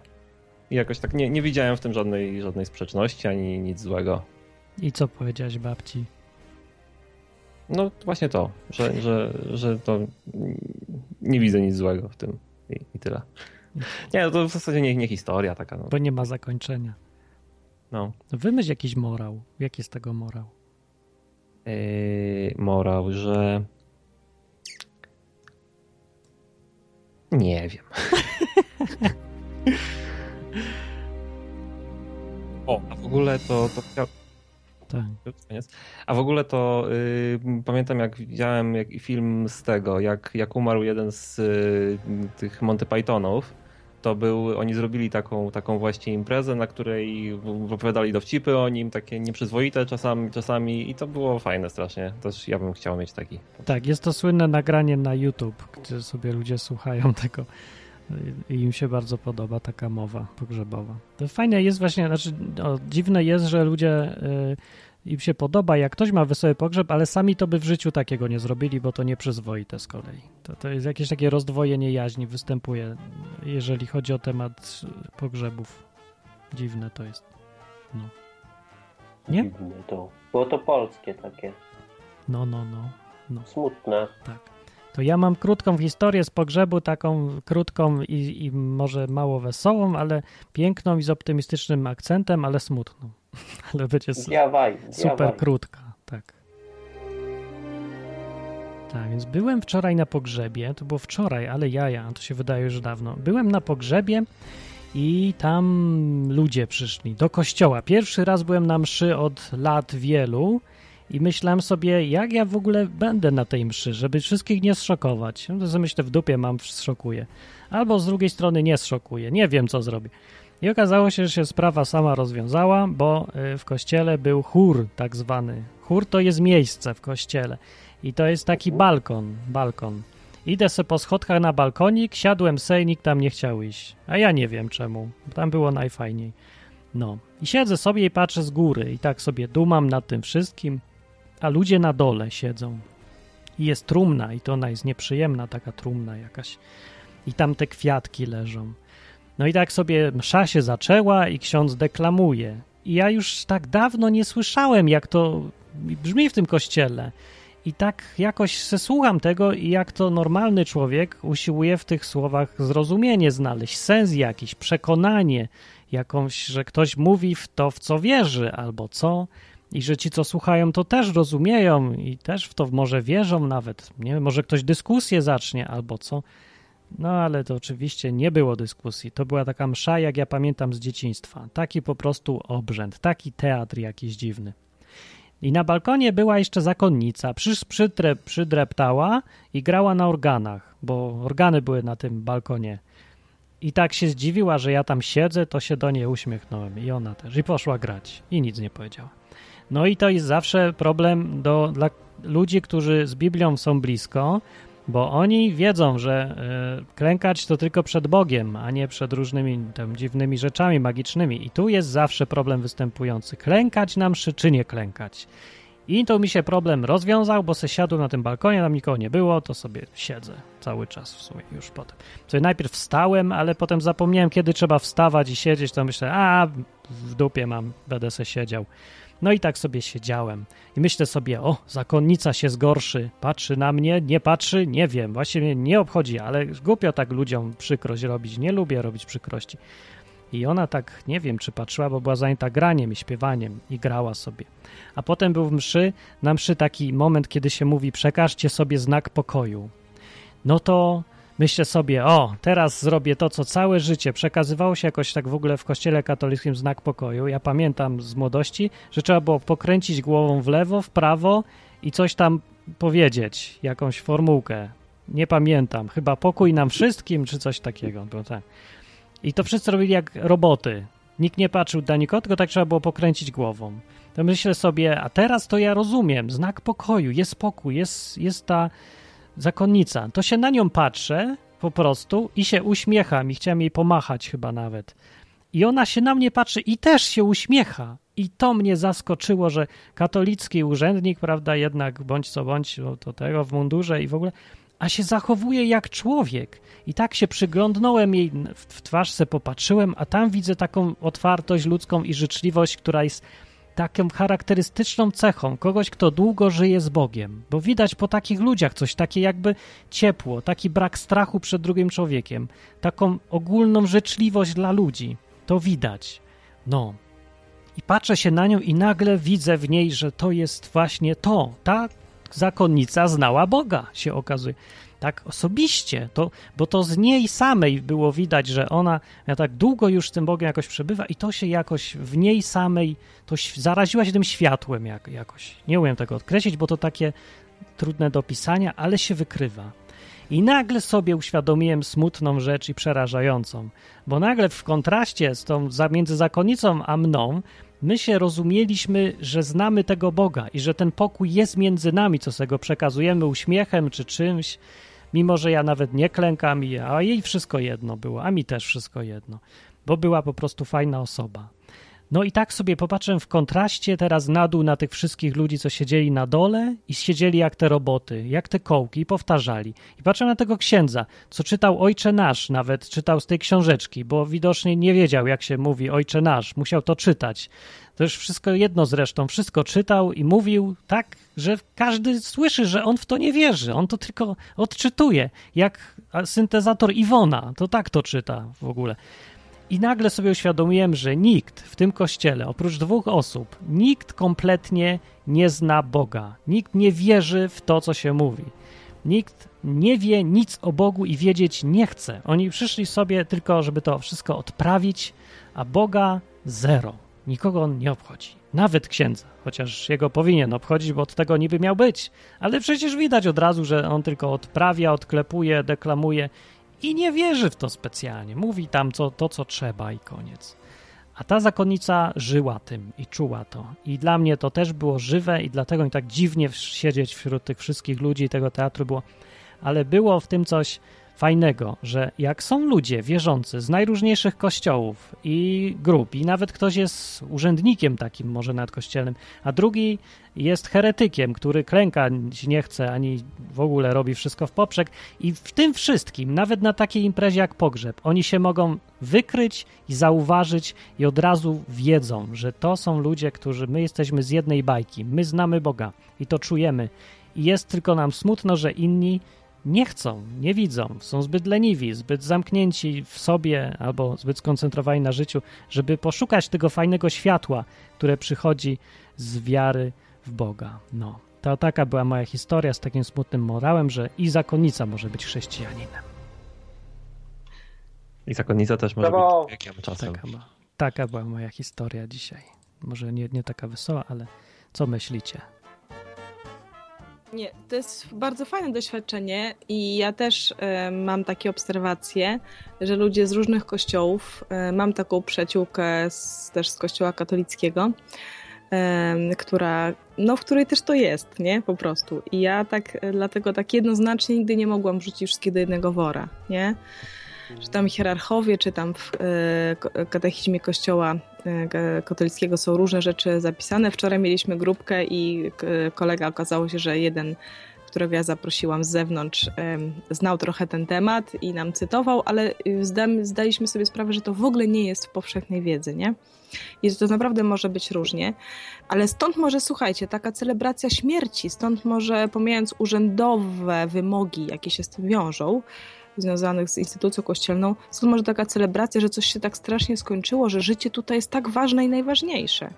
I jakoś tak nie, nie widziałem w tym żadnej, żadnej sprzeczności ani nic złego. I co powiedziałaś babci? No właśnie to, że, że, że to nie widzę nic złego w tym i, i tyle. Nie, no to w zasadzie nie, nie historia taka. No. Bo nie ma zakończenia. no. Wymyśl jakiś morał. Jaki jest tego morał? Yy, morał, że nie wiem. [LAUGHS] o, a w ogóle to, to. Tak. A w ogóle to y, pamiętam, jak widziałem jak, film z tego, jak, jak umarł jeden z y, tych Monty Pythonów. To był, oni zrobili taką, taką właśnie imprezę, na której opowiadali dowcipy o nim, takie nieprzyzwoite czasami, czasami i to było fajne strasznie. Też ja bym chciał mieć taki. Tak, jest to słynne nagranie na YouTube, gdzie sobie ludzie słuchają tego i im się bardzo podoba taka mowa pogrzebowa. To fajne jest właśnie, znaczy o, dziwne jest, że ludzie y, im się podoba, jak ktoś ma wesoły pogrzeb, ale sami to by w życiu takiego nie zrobili, bo to nieprzyzwoite z kolei. To, to jest jakieś takie rozdwojenie jaźni występuje, jeżeli chodzi o temat pogrzebów. Dziwne to jest. No. Nie? Dziwne to. Było to polskie takie, No, no, no. no. smutne. Tak. To ja mam krótką historię z pogrzebu, taką krótką i, i może mało wesołą, ale piękną i z optymistycznym akcentem, ale smutną. [LAUGHS] ale będzie Diawaj, super diawaj. krótka, tak. Tak, więc byłem wczoraj na pogrzebie, to było wczoraj, ale jaja, to się wydaje już dawno. Byłem na pogrzebie i tam ludzie przyszli do kościoła. Pierwszy raz byłem na mszy od lat wielu i myślałem sobie, jak ja w ogóle będę na tej mszy, żeby wszystkich nie zszokować. No to sobie myślę, w dupie mam, zszokuję. Albo z drugiej strony nie zszokuję, nie wiem co zrobię. I okazało się, że się sprawa sama rozwiązała, bo y, w kościele był chór tak zwany. Chór to jest miejsce w kościele i to jest taki balkon, balkon. Idę sobie po schodkach na balkonik, siadłem sej, nikt tam nie chciał iść. A ja nie wiem czemu, tam było najfajniej. No, i siedzę sobie i patrzę z góry i tak sobie dumam nad tym wszystkim, a ludzie na dole siedzą. I jest trumna i to ona jest nieprzyjemna, taka trumna jakaś. I tam te kwiatki leżą. No i tak sobie msza się zaczęła i ksiądz deklamuje. I ja już tak dawno nie słyszałem, jak to brzmi w tym kościele. I tak jakoś se słucham tego i jak to normalny człowiek usiłuje w tych słowach zrozumienie znaleźć, sens jakiś, przekonanie jakąś, że ktoś mówi w to, w co wierzy, albo co, i że ci, co słuchają, to też rozumieją i też w to może wierzą nawet, nie wiem, może ktoś dyskusję zacznie, albo co. No ale to oczywiście nie było dyskusji. To była taka msza, jak ja pamiętam z dzieciństwa. Taki po prostu obrzęd, taki teatr jakiś dziwny. I na balkonie była jeszcze zakonnica. Przy, przydre, przydreptała i grała na organach, bo organy były na tym balkonie. I tak się zdziwiła, że ja tam siedzę, to się do niej uśmiechnąłem. I ona też. I poszła grać. I nic nie powiedziała. No i to jest zawsze problem do, dla ludzi, którzy z Biblią są blisko, bo oni wiedzą, że y, klękać to tylko przed Bogiem, a nie przed różnymi tam dziwnymi rzeczami magicznymi. I tu jest zawsze problem występujący. Klękać nam czy nie klękać? I to mi się problem rozwiązał, bo se siadłem na tym balkonie, tam nikogo nie było, to sobie siedzę cały czas w sumie już potem. Sobie najpierw wstałem, ale potem zapomniałem, kiedy trzeba wstawać i siedzieć, to myślę, a w dupie mam, będę se siedział. No i tak sobie siedziałem i myślę sobie, o, zakonnica się zgorszy, patrzy na mnie, nie patrzy, nie wiem, właśnie mnie nie obchodzi, ale głupio tak ludziom przykrość robić, nie lubię robić przykrości. I ona tak, nie wiem, czy patrzyła, bo była zajęta graniem i śpiewaniem i grała sobie. A potem był w mszy, na mszy taki moment, kiedy się mówi, przekażcie sobie znak pokoju. No to myślę sobie, o, teraz zrobię to, co całe życie przekazywało się jakoś tak w ogóle w kościele katolickim znak pokoju. Ja pamiętam z młodości, że trzeba było pokręcić głową w lewo, w prawo i coś tam powiedzieć, jakąś formułkę. Nie pamiętam, chyba pokój nam wszystkim, czy coś takiego. Było tak. I to wszyscy robili jak roboty. Nikt nie patrzył na nikogo, tylko tak trzeba było pokręcić głową. To myślę sobie, a teraz to ja rozumiem, znak pokoju, jest spokój, jest, jest ta zakonnica. To się na nią patrzę po prostu i się uśmiecham i chciałem jej pomachać chyba nawet. I ona się na mnie patrzy i też się uśmiecha. I to mnie zaskoczyło, że katolicki urzędnik, prawda, jednak bądź co bądź, to tego w mundurze i w ogóle, a się zachowuje jak człowiek. I tak się przyglądnąłem jej w twarz, se popatrzyłem, a tam widzę taką otwartość ludzką i życzliwość, która jest taką charakterystyczną cechą kogoś, kto długo żyje z Bogiem. Bo widać po takich ludziach coś takie jakby ciepło, taki brak strachu przed drugim człowiekiem, taką ogólną życzliwość dla ludzi. To widać. No. I patrzę się na nią i nagle widzę w niej, że to jest właśnie to. Ta zakonnica znała Boga, się okazuje tak osobiście, to, bo to z niej samej było widać, że ona ja tak długo już z tym Bogiem jakoś przebywa i to się jakoś w niej samej, to zaraziła się tym światłem jak, jakoś. Nie umiem tego odkreślić, bo to takie trudne do opisania, ale się wykrywa. I nagle sobie uświadomiłem smutną rzecz i przerażającą, bo nagle w kontraście z tą między zakonnicą a mną, my się rozumieliśmy, że znamy tego Boga i że ten pokój jest między nami, co sobie go przekazujemy uśmiechem czy czymś, mimo że ja nawet nie klękam, a jej wszystko jedno było, a mi też wszystko jedno, bo była po prostu fajna osoba. No i tak sobie popatrzę w kontraście teraz na dół na tych wszystkich ludzi, co siedzieli na dole i siedzieli jak te roboty, jak te kołki i powtarzali. I patrzę na tego księdza, co czytał Ojcze Nasz, nawet czytał z tej książeczki, bo widocznie nie wiedział, jak się mówi Ojcze Nasz, musiał to czytać. To już wszystko jedno zresztą, wszystko czytał i mówił tak, że każdy słyszy, że on w to nie wierzy. On to tylko odczytuje, jak syntezator Iwona, to tak to czyta w ogóle. I nagle sobie uświadomiłem, że nikt w tym kościele, oprócz dwóch osób, nikt kompletnie nie zna Boga. Nikt nie wierzy w to, co się mówi. Nikt nie wie nic o Bogu i wiedzieć nie chce. Oni przyszli sobie tylko, żeby to wszystko odprawić, a Boga zero. Nikogo on nie obchodzi. Nawet księdza, chociaż jego powinien obchodzić, bo od tego niby miał być. Ale przecież widać od razu, że on tylko odprawia, odklepuje, deklamuje i nie wierzy w to specjalnie. Mówi tam co, to, co trzeba i koniec. A ta zakonnica żyła tym i czuła to. I dla mnie to też było żywe i dlatego mi tak dziwnie siedzieć wśród tych wszystkich ludzi tego teatru było. Ale było w tym coś fajnego, że jak są ludzie wierzący z najróżniejszych kościołów i grup, i nawet ktoś jest urzędnikiem takim, może nad kościelnym, a drugi jest heretykiem, który klęka nie chce, ani w ogóle robi wszystko w poprzek, i w tym wszystkim, nawet na takiej imprezie jak pogrzeb, oni się mogą wykryć i zauważyć, i od razu wiedzą, że to są ludzie, którzy my jesteśmy z jednej bajki, my znamy Boga i to czujemy. I jest tylko nam smutno, że inni nie chcą, nie widzą, są zbyt leniwi, zbyt zamknięci w sobie albo zbyt skoncentrowani na życiu, żeby poszukać tego fajnego światła, które przychodzi z wiary w Boga. No, to taka była moja historia z takim smutnym morałem, że i zakonnica może być chrześcijaninem. I zakonnica też może Brawo. być człowiekiem czasem. Taka, była- taka była moja historia dzisiaj. Może nie, nie taka wesoła, ale co myślicie? Nie, to jest bardzo fajne doświadczenie i ja też e, mam takie obserwacje, że ludzie z różnych kościołów, e, mam taką przyjaciółkę z, też z kościoła katolickiego, e, która, no w której też to jest, nie, po prostu. I ja tak, dlatego tak jednoznacznie nigdy nie mogłam wrzucić wszystkich do jednego wora, nie? Czy tam hierarchowie, czy tam w e, katechizmie kościoła e, ka- katolickiego są różne rzeczy zapisane. Wczoraj mieliśmy grupkę i k- kolega okazało się, że jeden, którego ja zaprosiłam z zewnątrz, znał trochę ten temat i nam cytował, ale zdaliśmy sobie sprawę, że to w ogóle nie jest w powszechnej wiedzy, nie? I że to naprawdę może być różnie. Ale stąd może, słuchajcie, taka celebracja śmierci, stąd może, pomijając urzędowe wymogi, jakie się z tym wiążą, związanych z instytucją kościelną, stąd może taka celebracja, że coś się tak strasznie skończyło, że życie tutaj jest tak ważne i najważniejsze.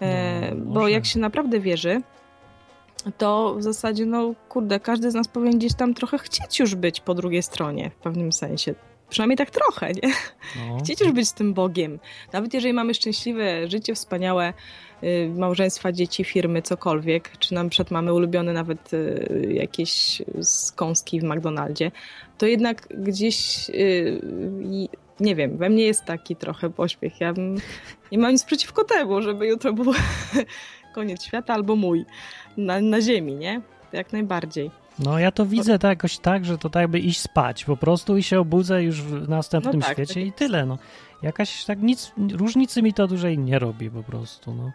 E, No, bo jak się naprawdę wierzy, to w zasadzie, no kurde, każdy z nas powinien gdzieś tam trochę chcieć już być po drugiej stronie, w pewnym sensie. Przynajmniej tak trochę, nie? No, Chcieć już być z tym Bogiem. Nawet jeżeli mamy szczęśliwe życie, wspaniałe y, małżeństwa, dzieci, firmy, cokolwiek, czy na przykład mamy ulubione nawet y, jakieś skąski w McDonaldzie, to jednak gdzieś, y, nie wiem, we mnie jest taki trochę pośpiech. Ja bym, nie mam nic przeciwko temu, żeby jutro był [LAUGHS] koniec świata albo mój na, na ziemi, nie? Jak najbardziej. No ja to widzę tak jakoś tak, że to tak jakby iść spać po prostu i się obudzę już w następnym No tak, świecie tak i tyle. No. Jakaś tak nic, różnicy mi to dłużej nie robi po prostu. No.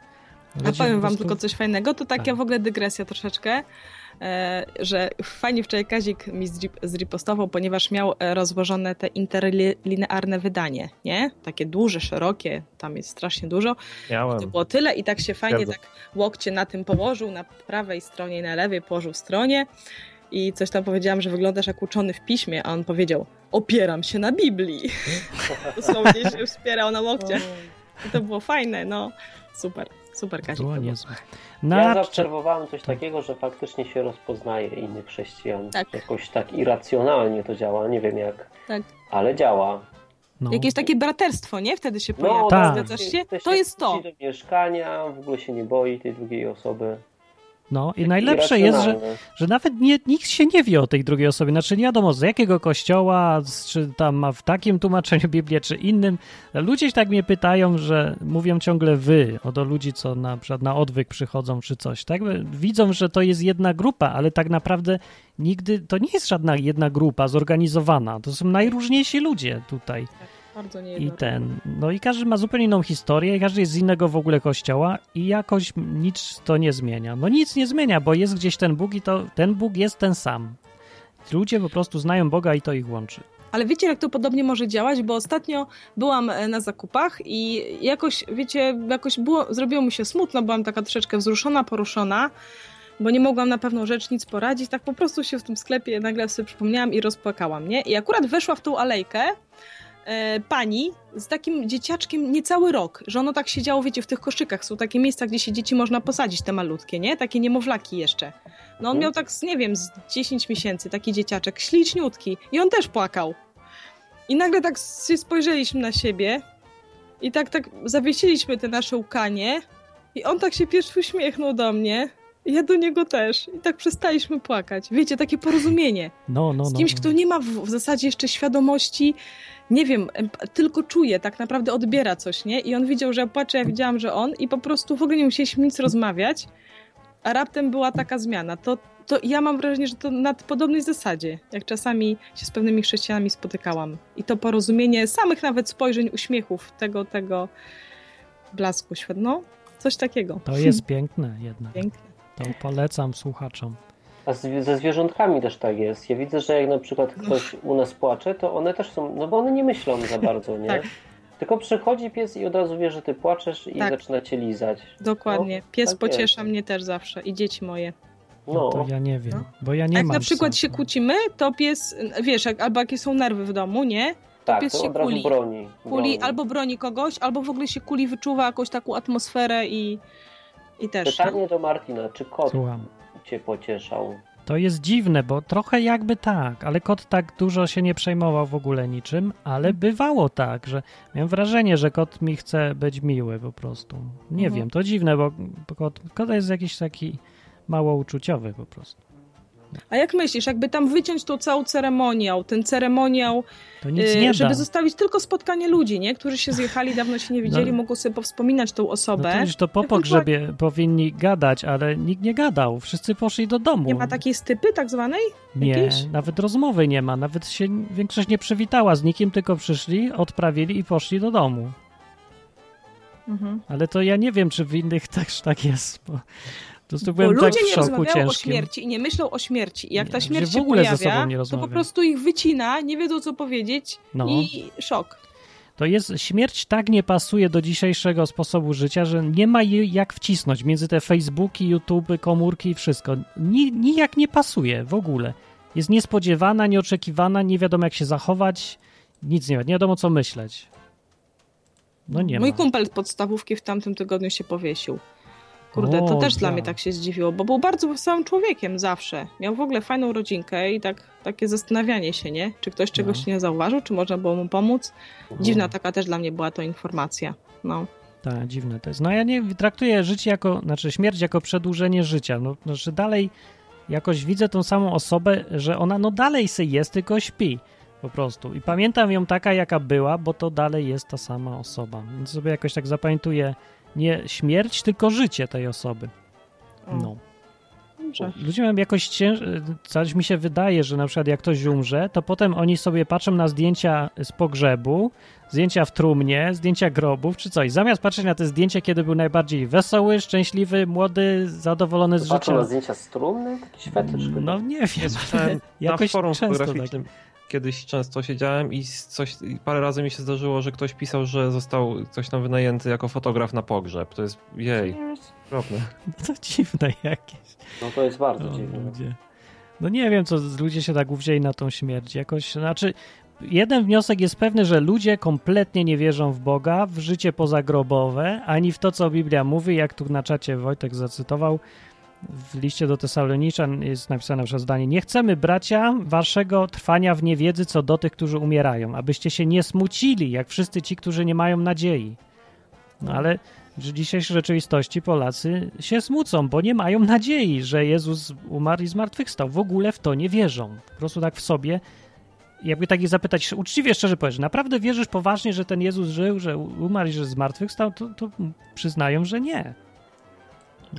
A powiem po wam tylko coś fajnego, to taka Tak. w ogóle dygresja troszeczkę, e, że fajnie wczoraj Kazik mi zri- zripostował, ponieważ miał e, rozłożone te interlinearne wydanie, nie? Takie duże, szerokie, tam jest strasznie dużo. To Miałem. było tyle i tak się fajnie Zgadza. tak łokcie na tym położył, na prawej stronie i na lewej położył stronie i coś tam powiedziałam, że wyglądasz jak uczony w piśmie, a on powiedział, opieram się na Biblii. [LAUGHS] Dosłownie się wspierał na łokcie. I to było fajne, no. Super, super Kazik. Było niezłe. Ja Na... zaobserwowałem coś takiego, że faktycznie się rozpoznaje innych chrześcijan. Tak. Jakoś tak irracjonalnie to działa, nie wiem jak, Tak. ale działa. no. Jakieś takie braterstwo, nie? Wtedy się No, pojawia. tak. Zgadzasz się? To jest to. do mieszkania, w ogóle się nie boi tej drugiej osoby. No i najlepsze jest, że że nawet nie, nikt się nie wie o tej drugiej osobie. Znaczy nie wiadomo z jakiego kościoła, z- czy tam ma w takim tłumaczeniu [LAUGHS] Biblię, czy innym. Ludzie tak mnie pytają, że mówią ciągle wy, o do ludzi, co na przykład na odwyk przychodzą, czy coś. Tak widzą, że to jest jedna grupa, ale tak naprawdę nigdy to nie jest żadna jedna grupa zorganizowana. To są najróżniejsi ludzie tutaj. Bardzo I ten, no i każdy ma zupełnie inną historię, i każdy jest z innego w ogóle kościoła i jakoś nic to nie zmienia. No nic nie zmienia, bo jest gdzieś ten Bóg i to ten Bóg jest ten sam. Ludzie po prostu znają Boga i to ich łączy. Ale wiecie, jak to podobnie może działać? Bo ostatnio byłam e, na zakupach i jakoś, wiecie, jakoś było, zrobiło mi się smutno, byłam taka troszeczkę wzruszona, poruszona, bo nie mogłam na pewną rzecz nic poradzić. Tak po prostu się w tym sklepie nagle sobie przypomniałam i rozpłakałam, nie? I akurat weszła w tą alejkę e, pani z takim dzieciaczkiem niecały rok, że ono tak siedziało, wiecie, w tych koszykach. Są takie miejsca, gdzie się dzieci można posadzić, te malutkie, nie? Takie niemowlaki jeszcze. No on Mhm. miał tak, z, nie wiem, z 10 miesięcy, taki dzieciaczek, śliczniutki. I on też płakał. I nagle tak się spojrzeliśmy na siebie i tak, tak zawiesiliśmy te nasze łkanie i on tak się pierwszy uśmiechnął do mnie. Ja do niego też. I tak przestaliśmy płakać. Wiecie, takie porozumienie. No, no, Z no. kimś, no. kto nie ma w, w zasadzie jeszcze świadomości, nie wiem, tylko czuje, tak naprawdę odbiera coś, nie? I on widział, że ja płaczę, ja widziałam, że on i po prostu w ogóle nie musieliśmy nic rozmawiać, a raptem była taka zmiana. To, to ja mam wrażenie, że to na podobnej zasadzie, jak czasami się z pewnymi chrześcijanami spotykałam. I to porozumienie samych nawet spojrzeń, uśmiechów, tego, tego blasku. No, coś takiego. To jest piękne jednak. Piękne. To polecam słuchaczom. A z, ze zwierzątkami też tak jest. Ja widzę, że jak na przykład ktoś u nas płacze, to one też są, no bo one nie myślą za bardzo, nie? Tak. Tylko przychodzi pies i od razu wie, że ty płaczesz i Tak. zaczyna cię lizać. Dokładnie. Pies tak pociesza jest. mnie też zawsze i dzieci moje. No, To ja nie wiem, No. bo ja A nie jak mam na przykład psa. się kłócimy, to pies, wiesz, jak, albo jakie są nerwy w domu, nie? tak, pies to się od razu kuli. broni. Kuli broni. albo broni kogoś, albo w ogóle się kuli wyczuwa jakąś taką atmosferę i, i też. Pytanie do Martina, czy kot Słucham. cię pocieszał? To jest dziwne, bo trochę jakby tak, ale kot tak dużo się nie przejmował w ogóle niczym, ale bywało tak, że miałem wrażenie, że kot mi chce być miły po prostu. Nie Mhm. wiem, to dziwne, bo bo kot, kot jest jakiś taki mało uczuciowy po prostu. A jak myślisz, jakby tam wyciąć tą całą ceremoniał, ten ceremoniał, To nic y, nie żeby da. zostawić tylko spotkanie ludzi, nie? Którzy się zjechali, dawno się nie widzieli, No. mogą sobie powspominać tą No osobę. to już to po pogrzebie powinni gadać, ale nikt nie gadał. Wszyscy poszli do domu. Nie ma takiej stypy tak zwanej? Nie, jakiejś? nawet rozmowy nie ma. Nawet się większość nie przywitała z nikim, tylko przyszli, odprawili i poszli do domu. Mhm. Ale to ja nie wiem, czy w innych [LAUGHS] też tak jest, bo prostu Bo byłem tak ludzie w nie szoku rozmawiają o ciężkim. śmierci i nie myślą o śmierci. I jak Nie, ta śmierć w się pojawia, nie to po rozmawiają. prostu ich wycina, nie wiedzą co powiedzieć No. i szok. To jest, śmierć tak nie pasuje do dzisiejszego sposobu życia, że nie ma jej jak wcisnąć między te Facebooki, YouTube, komórki i wszystko. Ni, nijak nie pasuje w ogóle. Jest niespodziewana, nieoczekiwana, nie wiadomo jak się zachować, nic nie, nie wiadomo co myśleć. No nie Mój ma. kumpel z podstawówki w tamtym tygodniu się powiesił. Kurde, to O, też dla ja. mnie tak się zdziwiło, bo był bardzo wesołym człowiekiem zawsze. Miał w ogóle fajną rodzinkę i tak, takie zastanawianie się, nie? Czy ktoś czegoś No. nie zauważył, czy można było mu pomóc. Dziwna taka też dla mnie była to informacja. No. Tak, dziwne to jest. No ja nie traktuję życie jako, znaczy śmierć jako przedłużenie życia. No, znaczy dalej jakoś widzę tą samą osobę, że ona no dalej se jest, tylko śpi po prostu. I pamiętam ją taka, jaka była, bo to dalej jest ta sama osoba. Więc sobie jakoś tak zapamiętuję nie śmierć, tylko życie tej osoby. No. Dobrze. Ludzie mają jakoś cięż... Coś mi się wydaje, że na przykład jak ktoś umrze, to potem oni sobie patrzą na zdjęcia z pogrzebu, zdjęcia w trumnie, zdjęcia grobów czy coś. Zamiast patrzeć na te zdjęcia, kiedy był najbardziej wesoły, szczęśliwy, młody, zadowolony z Zobaczę na no, życia. zdjęcia z trumny? Jakiś fetysz. No nie wiem. Ja słyszałem na Jakoś forum często tak. Kiedyś często siedziałem i coś, i parę razy mi się zdarzyło, że ktoś pisał, że został coś tam wynajęty jako fotograf na pogrzeb. To jest jej, okropne. [LAUGHS] To dziwne jakieś. No to jest bardzo O, dziwne. ludzie. No nie wiem, co ludzie się tak uwzięli na tą śmierć. Jakoś, znaczy, jeden wniosek jest pewny, że ludzie kompletnie nie wierzą w Boga, w życie pozagrobowe, ani w to, co Biblia mówi, jak tu na czacie Wojtek zacytował. W liście do Tesaloniczan jest napisane przez zdanie: Nie chcemy, bracia, waszego trwania w niewiedzy co do tych, którzy umierają, abyście się nie smucili, jak wszyscy ci, którzy nie mają nadziei. No ale w dzisiejszej rzeczywistości Polacy się smucą, bo nie mają nadziei, że Jezus umarł i zmartwychwstał. W ogóle w to nie wierzą. Po prostu tak w sobie. Jakby takich zapytać, uczciwie szczerze powiesz, naprawdę wierzysz poważnie, że ten Jezus żył, że umarł i że zmartwychwstał, to, to przyznają, że nie.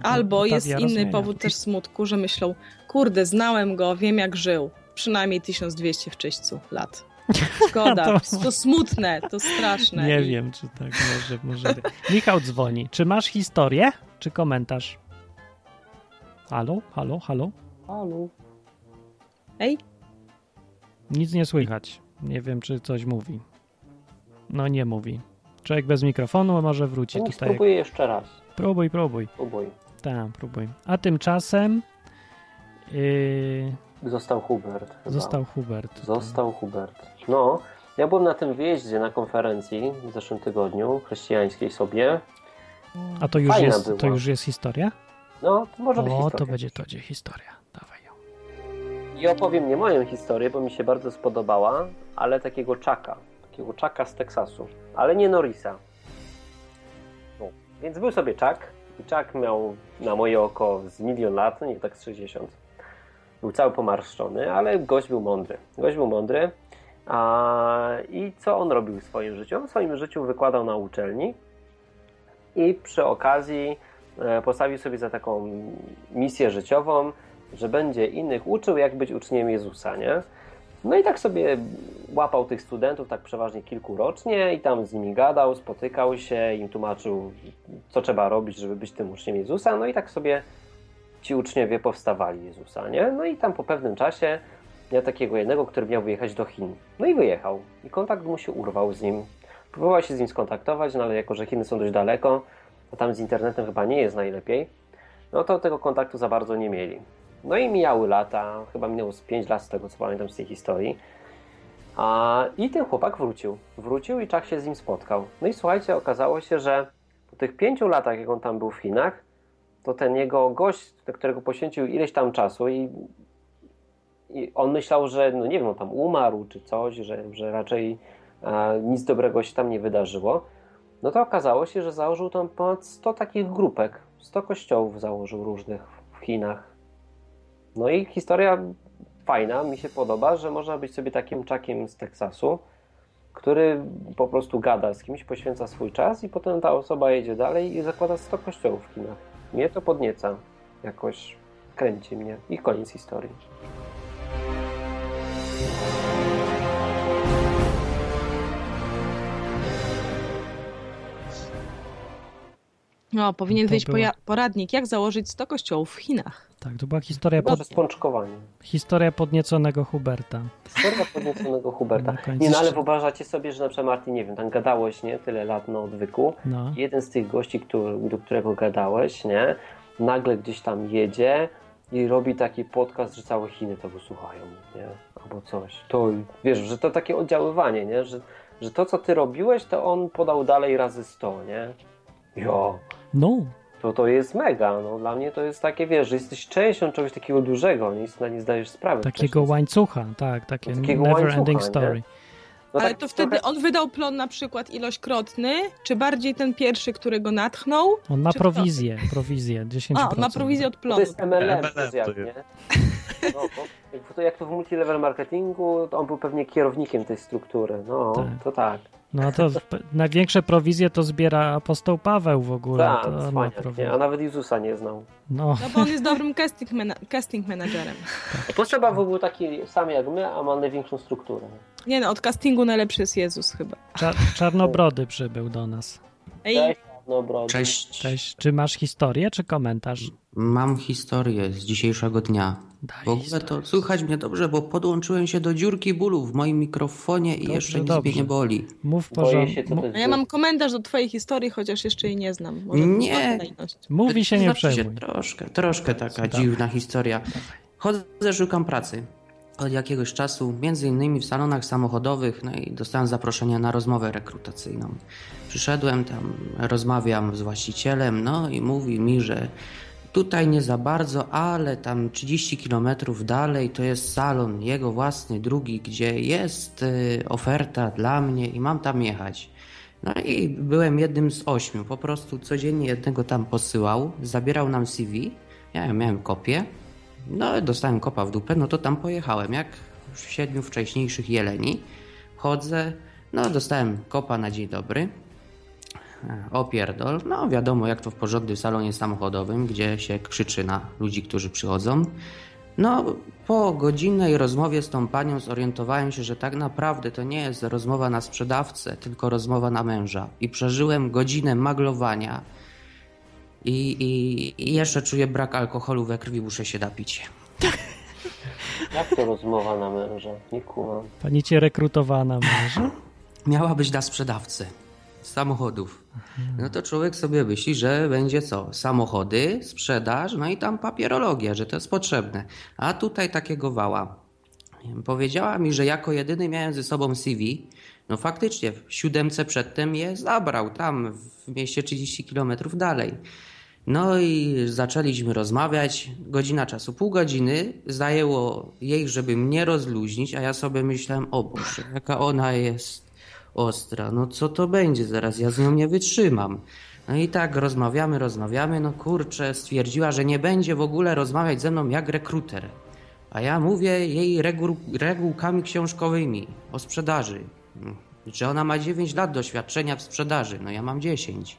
Albo jest inny powód też smutku, że myślą, kurde, znałem go, wiem jak żył. Przynajmniej 1200 w czyśćcu lat. [LAUGHS] Szkoda, To- to, smutne, to straszne. Nie I- wiem, czy tak może, może. być. Michał dzwoni. Czy masz historię, czy komentarz? Halo, halo, halo? Halo. Ej, Nic nie słychać. Nie wiem, czy coś mówi. No nie mówi. Człowiek bez mikrofonu może wróci No, tutaj. spróbuję jeszcze raz. Próbuj, próbuj. Spróbuj. Tak, próbuj. A tymczasem yy, Został Hubert. chyba. został Hubert. Został Hubert. No, Ja byłem na tym wyjeździe na konferencji w zeszłym tygodniu, chrześcijańskiej sobie. A to już, Fajna jest, to już jest historia? No, to może być O, historia. to będzie to będzie historia. Dawaj ją. I opowiem nie moją historię, bo mi się bardzo spodobała, ale takiego czaka. Takiego czaka z Teksasu. Ale nie Norrisa. Więc był sobie czak. I czak miał na moje oko z milion lat, no nie tak z 60. Był cały pomarszczony, ale gość był mądry. Gość był mądry. A, I co on robił w swoim życiu? W swoim życiu wykładał na uczelni i przy okazji e, postawił sobie za taką misję życiową, że będzie innych uczył, jak być uczniem Jezusa, nie? No i tak sobie łapał tych studentów, tak przeważnie kilku rocznie i tam z nimi gadał, spotykał się, im tłumaczył, co trzeba robić, żeby być tym uczniem Jezusa, no i tak sobie ci uczniowie powstawali Jezusa, nie? No i tam po pewnym czasie miał takiego jednego, który miał wyjechać do Chin. No i wyjechał. I kontakt mu się urwał z nim. Próbował się z nim skontaktować, no ale jako, że Chiny są dość daleko, a tam z internetem chyba nie jest najlepiej, no to tego kontaktu za bardzo nie mieli. No i mijały lata, chyba minęło z 5 lat z tego, co pamiętam z tej historii. A, I ten chłopak wrócił. Wrócił i Czak się z nim spotkał. No i słuchajcie, okazało się, że po tych pięciu latach, jak on tam był w Chinach, to ten jego gość, którego poświęcił ileś tam czasu i, i on myślał, że no nie wiem, on tam umarł czy coś, że, że raczej e, nic dobrego się tam nie wydarzyło. No to okazało się, że założył tam ponad 100 takich grupek, 100 kościołów założył różnych w Chinach. No i historia fajna, mi się podoba, że można być sobie takim czakiem z Teksasu, który po prostu gada z kimś, poświęca swój czas i potem ta osoba jedzie dalej i zakłada 100 kościołów w Chinach. Mnie to podnieca, jakoś kręci mnie i koniec historii. No, powinien To wyjść było- poradnik, jak założyć 100 kościołów w Chinach. Tak, to była historia, pod, przez pączkowanie. historia podnieconego Huberta. Historia podnieconego Huberta. Nie no, ale wyobrażacie sobie, że na przykład Martin, nie wiem, tam gadałeś, nie, tyle lat na odwyku, No. jeden z tych gości, który, do którego gadałeś, nie, nagle gdzieś tam jedzie i robi taki podcast, że całe Chiny tego słuchają, nie, albo coś. To, wiesz, że to takie oddziaływanie, nie, że, że to, co ty robiłeś, to on podał dalej razy 100, nie. Jo, No, to to jest mega, no dla mnie to jest takie, wiesz, że jesteś częścią czegoś takiego dużego, nie, na nie zdajesz sprawy. takiego wcześniej. łańcucha, tak, takie Takiego never ending nie? story. No Ale tak to wtedy trochę- on wydał plon na przykład ilośkrotny, czy bardziej ten pierwszy, który go natchnął? On ma Czy prowizję, prowizję 10%. A, on ma prowizję od To plonu. jest MLM, MLM to jest jak, to nie? No, bo jak, to, jak to w multilevel marketingu, to on był pewnie kierownikiem tej struktury. No, Tak. to tak. No to największe prowizje to zbiera apostoł Paweł w ogóle. Tak, to ma nie? A nawet Jezusa nie znał. No, No bo on jest dobrym casting, mena- casting managerem. Potrzeba był taki sam jak my, a ma największą strukturę. Nie no, od castingu najlepszy jest Jezus chyba. Cza czarnobrody przybył do nas. Ej. Cześć. Cześć, czy masz historię, czy komentarz? Mam historię z dzisiejszego dnia. Daj W ogóle to słychać mnie dobrze, bo podłączyłem się do dziurki bólu w moim mikrofonie i Dobrze, jeszcze nic dobrze. mnie nie boli. Mów się, a jest. ja mam komentarz do twojej historii, chociaż jeszcze jej nie znam. Może Nie. Mówi się nie przejmuj. Troszkę, troszkę taka Dawaj. dziwna historia. Chodzę, szukam pracy. Od jakiegoś czasu, między innymi w salonach samochodowych, no i dostałem zaproszenie na rozmowę rekrutacyjną. Przyszedłem tam, rozmawiam z właścicielem, no i mówi mi, że tutaj nie za bardzo, ale tam 30 kilometrów dalej to jest salon jego własny, drugi, gdzie jest y, oferta dla mnie i mam tam jechać. No i byłem jednym z ośmiu. Po prostu codziennie jednego tam posyłał, zabierał nam CV. Ja miałem kopię. No, dostałem kopa w dupę, no to tam pojechałem, jak w siedmiu wcześniejszych jeleni. Chodzę, no dostałem kopa na dzień dobry. Opierdol. No wiadomo, jak to w porządnym salonie samochodowym, gdzie się krzyczy na ludzi, którzy przychodzą. No, po godzinnej rozmowie z tą panią zorientowałem się, że tak naprawdę to nie jest rozmowa na sprzedawcę, tylko rozmowa na męża. I przeżyłem godzinę maglowania. I, i, i jeszcze czuję brak alkoholu we krwi, muszę się napić. [LAUGHS] Jak to rozmowa na męża? Nie kumam. Pani cię rekrutowała na męża? Miała być dla sprzedawcy samochodów. No to człowiek sobie myśli, że będzie co? Samochody, sprzedaż, no i tam papierologia, że to jest potrzebne. A tutaj takiego wała. Powiedziała mi, że jako jedyny miałem ze sobą CV. No faktycznie, w siódemce przedtem je zabrał, tam w mieście 30 kilometrów dalej. No i zaczęliśmy rozmawiać. Godzina czasu, pół godziny zajęło jej, żeby mnie rozluźnić, a ja sobie myślałem, o Boże, jaka ona jest ostra. No co to będzie zaraz? Ja z nią nie wytrzymam. No i tak rozmawiamy, rozmawiamy. No kurczę, stwierdziła, że nie będzie w ogóle rozmawiać ze mną jak rekruter. A ja mówię jej reguł, regułkami książkowymi o sprzedaży. Że ona ma 9 lat doświadczenia w sprzedaży. No ja mam 10.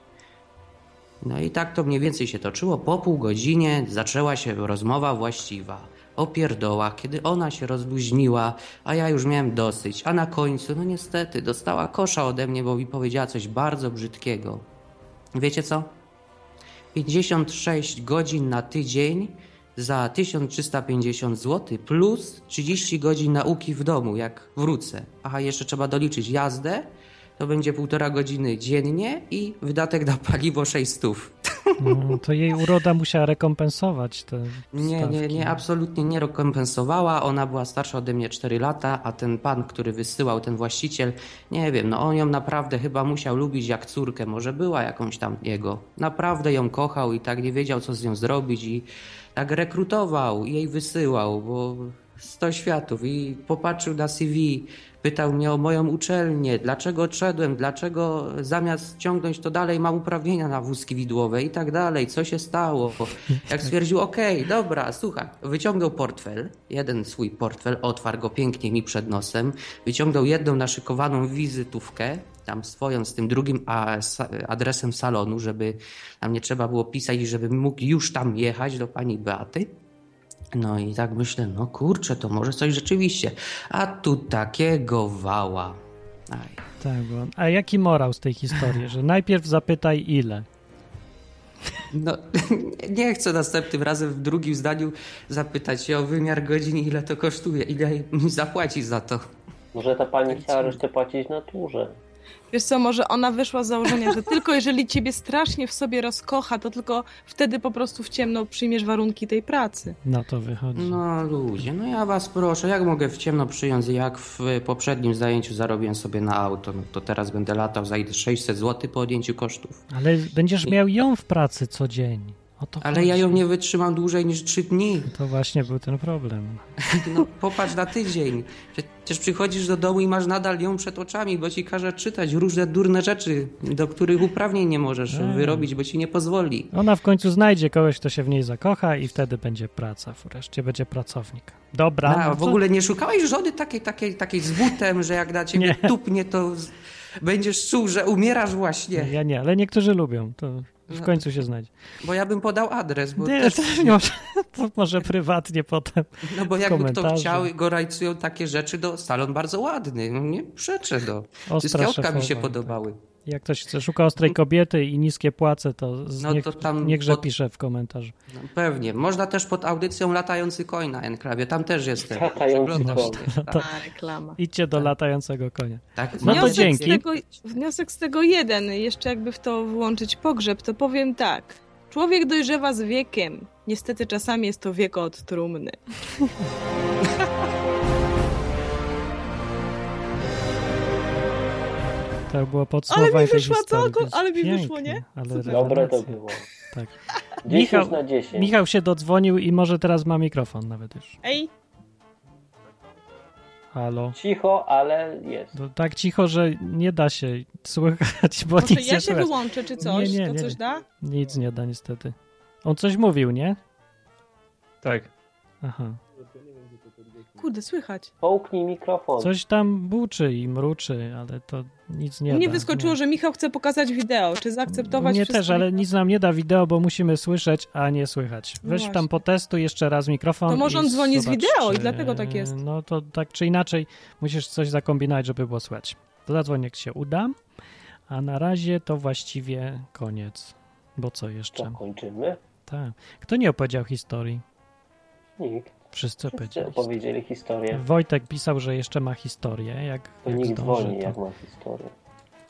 No i tak to mniej więcej się toczyło. Po pół godzinie zaczęła się rozmowa właściwa. O pierdołach, kiedy ona się rozluźniła, a ja już miałem dosyć. A na końcu, no niestety, dostała kosza ode mnie, bo mi powiedziała coś bardzo brzydkiego. Wiecie co? 56 godzin na tydzień za 1350 zł plus 30 godzin nauki w domu, jak wrócę. Aha, jeszcze trzeba doliczyć jazdę, to będzie półtora godziny dziennie i wydatek na paliwo 600. No, to jej uroda musiała rekompensować te Nie, stawki. nie, nie, absolutnie nie rekompensowała. Ona była starsza ode mnie 4 lata, a ten pan, który wysyłał, ten właściciel, nie wiem, no on ją naprawdę chyba musiał lubić jak córkę. Może była jakąś tam jego. Naprawdę ją kochał i tak nie wiedział, co z nią zrobić i tak rekrutował i jej wysyłał, bo 100 światów i popatrzył na CV, pytał mnie o moją uczelnię, dlaczego odszedłem, dlaczego zamiast ciągnąć to dalej mam uprawnienia na wózki widłowe i tak dalej, co się stało. Jak stwierdził, okej, dobra, słuchaj, wyciągnął portfel, jeden swój portfel, otwarł go pięknie mi przed nosem, wyciągnął jedną naszykowaną wizytówkę, tam swoją z tym drugim adresem salonu, żeby nam nie trzeba było pisać, żeby mógł już tam jechać do pani Beaty. No i tak myślę, no kurczę, to może coś rzeczywiście. A tu takiego wała. Aj. Tak, bo... A jaki morał z tej historii? Że najpierw zapytaj ile. No, [LAUGHS] nie chcę następnym razem w drugim zdaniu zapytać się o wymiar godzin, ile to kosztuje, ile mi zapłaci za to. Może ta pani chciała resztę płacić w naturze. Wiesz co, może ona wyszła z założenia, że tylko jeżeli ciebie strasznie w sobie rozkocha, to tylko wtedy po prostu w ciemno przyjmiesz warunki tej pracy. Na to wychodzi. No ludzie, no ja was proszę, jak mogę w ciemno przyjąć, jak w poprzednim zajęciu zarobiłem sobie na auto, no to teraz będę latał za 600 zł po odjęciu kosztów. Ale będziesz miał ją w pracy co dzień. Ale chodzi. ja ją nie wytrzymam dłużej niż 3 dni. To właśnie był ten problem. [LAUGHS] No popatrz na tydzień. Przecież przychodzisz do domu i masz nadal ją przed oczami, bo ci każe czytać różne durne rzeczy, do których uprawnień nie możesz Mm. wyrobić, bo ci nie pozwoli. Ona w końcu znajdzie kogoś, kto się w niej zakocha i wtedy będzie praca. Wreszcie będzie pracownik. Dobra. A, no w to- ogóle nie szukałeś żony takiej, takiej, takiej z butem, że jak na ciebie Nie. tupnie, to będziesz czuł, że umierasz właśnie. Ja nie, ale niektórzy lubią. To w No. końcu się znajdzie. Bo ja bym podał adres, bo Nie, też... to, może, to może prywatnie potem. No bo jakby kto chciał, go rajcują takie rzeczy, do salon bardzo ładny. No nie przeczę do. Wszystkie mi się tak. podobały. Jak ktoś szuka ostrej kobiety i niskie płace, to, No niech, to tam niechże pod- pisze w komentarzu. No, pewnie. Można też pod audycją latający koń na enklawie. Tam też jestem. Latający koń. To- A, reklama. Idźcie do Tak. latającego konia. Tak. No to wniosek dzięki. Z tego, wniosek z tego jeden, jeszcze jakby w to włączyć pogrzeb, to powiem tak. Człowiek dojrzewa z wiekiem. Niestety czasami jest to wiek od trumny. [LAUGHS] To było podsumowanie historii. co? To jest Ale mi wyszło, nie? Ale. Dobre to było. Tak. 10 Michał, na 10. Michał się dodzwonił i może teraz ma mikrofon nawet już. Ej, Halo. Cicho, ale jest. To tak cicho, że nie da się słychać, bo może nic ja nie się słychać. wyłączę czy coś? Nie, nie, to nie, coś nie. da? Nic nie da niestety. On coś mówił, nie? Tak. Aha. Kurde, słychać. Połknij mikrofon. Coś tam buczy i mruczy, ale to nic nie Mnie da. wyskoczyło, nie. że Michał chce pokazać wideo. Czy zaakceptować wszystko? też, ale nic nam nie da wideo, bo musimy słyszeć, a nie słychać. No Weź właśnie. tam potestuj jeszcze raz mikrofon. To może on dzwoni z zobacz, wideo i dlatego tak jest. No to tak czy inaczej musisz coś zakombinować, żeby było słychać. To zadzwoń jak się uda, a na razie to właściwie koniec. Bo co jeszcze? Co, kończymy? Tak. Kto nie opowiedział historii? Nikt. Wszyscy Wszyscy opowiedzieli. historię. Wojtek pisał, że jeszcze ma historię. Jak, To jak nikt zdąży, dzwoni, to... jak ma historię.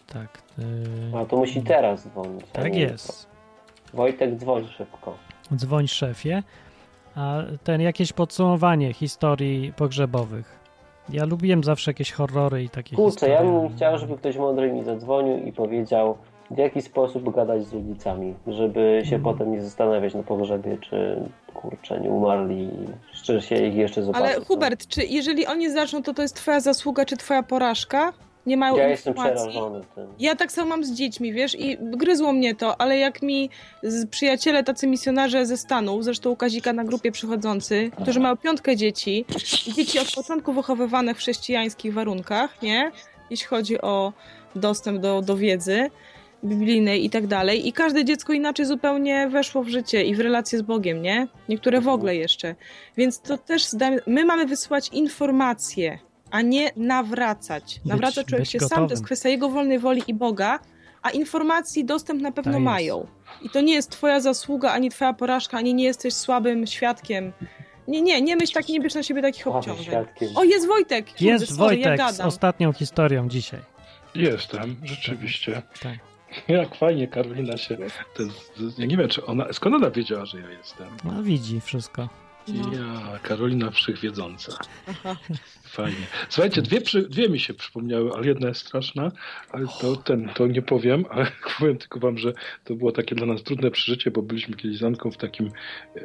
Tak. Yy... A to musi teraz dzwonić. Tak jest. Wojtek, dzwoń szybko. Dzwoń szefie. A ten jakieś podsumowanie historii pogrzebowych. Ja lubiłem zawsze jakieś horrory i takie Kurczę, ja historie. bym chciał, żeby ktoś mądry mi zadzwonił i powiedział, w jaki sposób gadać z rodzicami, żeby się Mhm. potem nie zastanawiać na pogrzebie, czy kurczę, nie umarli, czy się ich jeszcze zobaczy. Ale Hubert, czy jeżeli oni zaczną, to to jest twoja zasługa, czy twoja porażka? Nie mają Ja jestem przerażony tym. Ja tak samo mam z dziećmi, wiesz, i gryzło mnie to, ale jak mi przyjaciele, tacy misjonarze ze Stanów, zresztą u Kazika na grupie przychodzący, którzy mają piątkę dzieci, dzieci od początku wychowywane w chrześcijańskich warunkach, nie? Jeśli chodzi o dostęp do, do wiedzy biblijnej i tak dalej. I każde dziecko inaczej zupełnie weszło w życie i w relacje z Bogiem, nie? Niektóre w ogóle jeszcze. Więc to też my mamy wysyłać informacje, a nie nawracać. Nawraca człowiek być się sam, to gotowym. jest kwestia jego wolnej woli i Boga, a informacji dostęp na pewno Tak mają. I to nie jest twoja zasługa, ani twoja porażka, ani nie jesteś słabym świadkiem. Nie, nie, nie myśl tak, nie bierz na siebie takich obciążeń. O, jest Wojtek! Kurde, Jest sorry, ja Wojtek z ostatnią historią dzisiaj. Jestem, rzeczywiście. Tak. [LAUGHS] Jak fajnie Karolina się... To, jest- ja nie wiem, czy ona... Skąd ona wiedziała, że ja jestem? No widzi wszystko. Ja, Karolina Wszechwiedząca. Fajnie. Słuchajcie, dwie, przy, dwie mi się przypomniały, ale jedna jest straszna, ale to, ten, to nie powiem, ale [LAUGHS] powiem tylko wam, że to było takie dla nas trudne przeżycie, bo byliśmy kiedyś z Anką w takim e,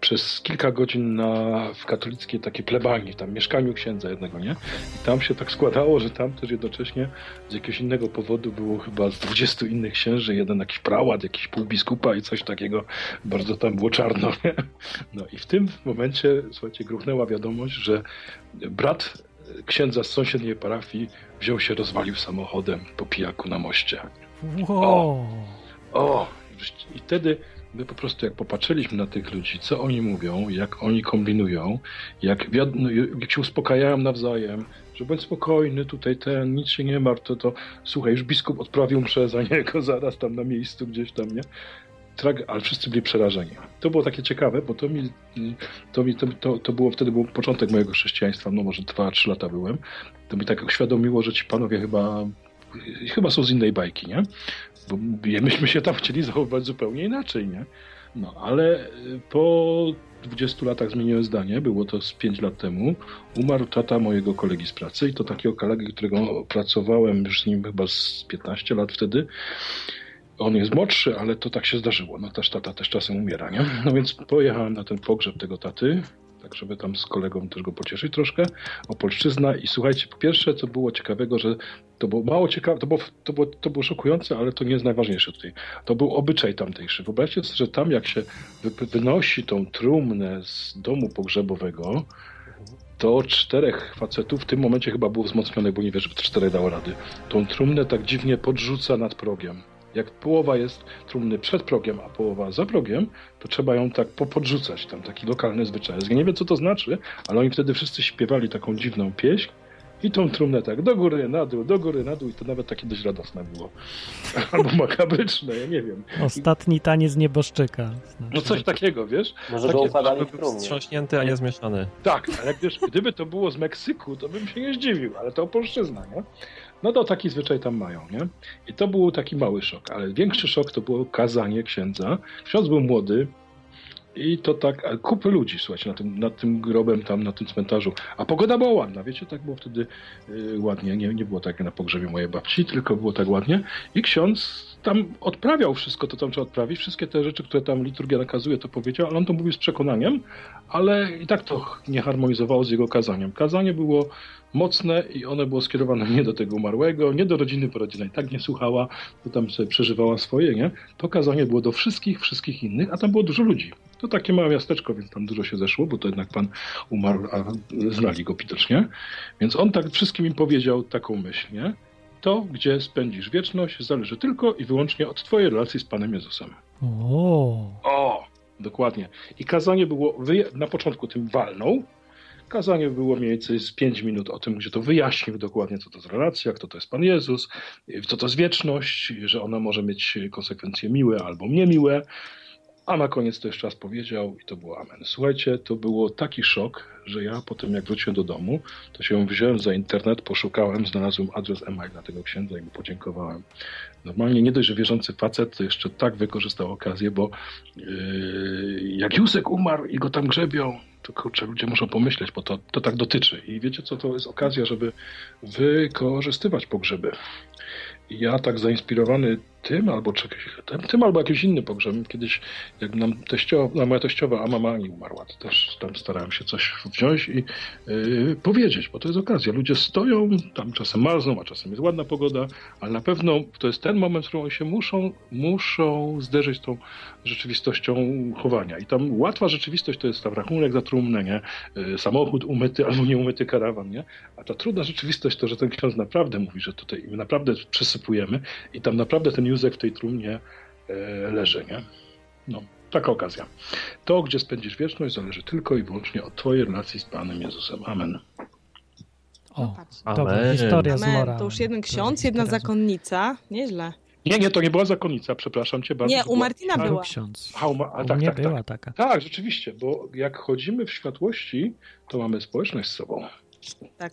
przez kilka godzin na, w katolickiej takiej plebanii, tam mieszkaniu księdza jednego, nie? I tam się tak składało, że tam też jednocześnie z jakiegoś innego powodu było chyba z 20 innych księży, jeden jakiś prałat, jakiś półbiskupa i coś takiego, bardzo tam było czarno, [LAUGHS] nie? No i w tym momencie, słuchajcie, gruchnęła wiadomość, że brat księdza z sąsiedniej parafii wziął się, rozwalił samochodem po pijaku na moście. Wow. O! I wtedy my po prostu jak popatrzyliśmy na tych ludzi, co oni mówią, jak oni kombinują, jak, no, jak się uspokajają nawzajem, że bądź spokojny, tutaj ten, nic się nie martw, to, to słuchaj, już biskup odprawił mszę za niego [LAUGHS] zaraz tam na miejscu gdzieś tam, nie? Ale wszyscy byli przerażeni. To było takie ciekawe, bo to mi, to, mi to, to, to było wtedy był początek mojego chrześcijaństwa, no może 2-3 lata byłem. To mi tak uświadomiło, że ci panowie chyba chyba są z innej bajki, nie? Bo myśmy się tam chcieli zachowywać zupełnie inaczej, nie? No, ale po 20 latach zmieniłem zdanie, było to z 5 lat temu. Umarł tata mojego kolegi z pracy i to takiego kolegi, którego pracowałem już z nim chyba z 15 lat wtedy. On jest młodszy, ale to tak się zdarzyło. No też tata też czasem umiera, nie? No więc pojechałem na ten pogrzeb tego taty, tak żeby tam z kolegą też go pocieszyć troszkę, Opolszczyzna i słuchajcie, po pierwsze, co było ciekawego, że to było mało ciekawe, to było, to, było, to było szokujące, ale to nie jest najważniejsze tutaj. To był obyczaj tamtejszy. Wyobraźcie sobie, że tam jak się wy- wynosi tą trumnę z domu pogrzebowego, to czterech facetów, w tym momencie chyba było wzmocnionych, bo nie wierzę, że czterech dało rady, tą trumnę tak dziwnie podrzuca nad progiem. Jak połowa jest trumny przed progiem, a połowa za progiem, to trzeba ją tak popodrzucać. Tam taki lokalny zwyczaj. jest. Ja nie wiem, co to znaczy, ale oni wtedy wszyscy śpiewali taką dziwną pieśń i tą trumnę tak do góry, na dół, do góry, na dół i to nawet takie dość radosne było. [LAUGHS] Albo makabryczne, ja nie wiem. Ostatni taniec nieboszczyka. Znaczy, No coś takiego, wiesz? Może Takie- upadali w wstrząśnięty, a nie zmieszany. Tak, ale gdyż, gdyby to było z Meksyku, to bym się nie zdziwił, ale to opolszczyzna, nie? No to taki zwyczaj tam mają, nie? I to był taki mały szok, ale większy szok to było kazanie księdza. Ksiądz był młody i to tak, kupy ludzi, słuchajcie, nad tym, nad tym grobem tam, na tym cmentarzu. A pogoda była ładna, wiecie, tak było wtedy y, ładnie, nie, nie było tak jak na pogrzebie mojej babci, tylko było tak ładnie. I ksiądz tam odprawiał wszystko, to tam trzeba odprawić, wszystkie te rzeczy, które tam liturgia nakazuje, to powiedział, ale on to mówił z przekonaniem, ale i tak to nie harmonizowało z jego kazaniem. Kazanie było mocne i one było skierowane nie do tego umarłego, nie do rodziny, bo rodzina i tak nie słuchała, to tam sobie przeżywała swoje, nie? To kazanie było do wszystkich, wszystkich innych, a tam było dużo ludzi. To takie małe miasteczko, więc tam dużo się zeszło, bo to jednak pan umarł, a znali go widocznie. Więc on tak wszystkim im powiedział taką myśl, nie? To, gdzie spędzisz wieczność, zależy tylko i wyłącznie od twojej relacji z Panem Jezusem. O, O, dokładnie. I kazanie było, na początku tym walną, kazanie było mniej więcej z 5 minut o tym, gdzie to wyjaśnił dokładnie, co to jest relacja, kto to jest Pan Jezus, co to jest wieczność, że ona może mieć konsekwencje miłe albo niemiłe, a na koniec to jeszcze raz powiedział i to było amen. Słuchajcie, to było taki szok, że ja potem jak wróciłem do domu, to się wziąłem za internet, poszukałem, znalazłem adres e-mail na tego księdza i mu podziękowałem. Normalnie nie dość, że wierzący facet to jeszcze tak wykorzystał okazję, bo yy, jak Józek umarł i go tam grzebią, to kurczę, ludzie muszą pomyśleć, bo to, to tak dotyczy. I wiecie co, to jest okazja, żeby wykorzystywać pogrzeby. I ja tak zainspirowany tym albo tym, tym albo innym pogrzebem. Kiedyś, jak nam teściowa, no moja teściowa, a mama nie umarła, to też tam starałem się coś wziąć i yy, powiedzieć, bo to jest okazja. Ludzie stoją, tam czasem marzną, a czasem jest ładna pogoda, ale na pewno to jest ten moment, w którym się muszą, muszą zderzyć z tą rzeczywistością chowania. I tam łatwa rzeczywistość to jest tam rachunek za trumnę, nie? Yy, samochód umyty albo nieumyty karawan, nie? A ta trudna rzeczywistość to, że ten ksiądz naprawdę mówi, że tutaj my naprawdę przesypujemy i tam naprawdę ten Józek w tej trumnie e, leży, nie? No, taka okazja. To, gdzie spędzisz wieczność, zależy tylko i wyłącznie od Twojej relacji z Panem Jezusem. Amen. O, dobra, Amen. historia z Amen. morałem. To już jeden ksiądz, jedna zakonnica. Nieźle. Nie, nie, to nie była zakonnica, przepraszam Cię bardzo. Nie, u Martina była. ksiądz. A, u Ma- a U tak, mnie tak, była tak. taka. Tak, rzeczywiście, bo jak chodzimy w światłości, to mamy społeczność z sobą. Tak.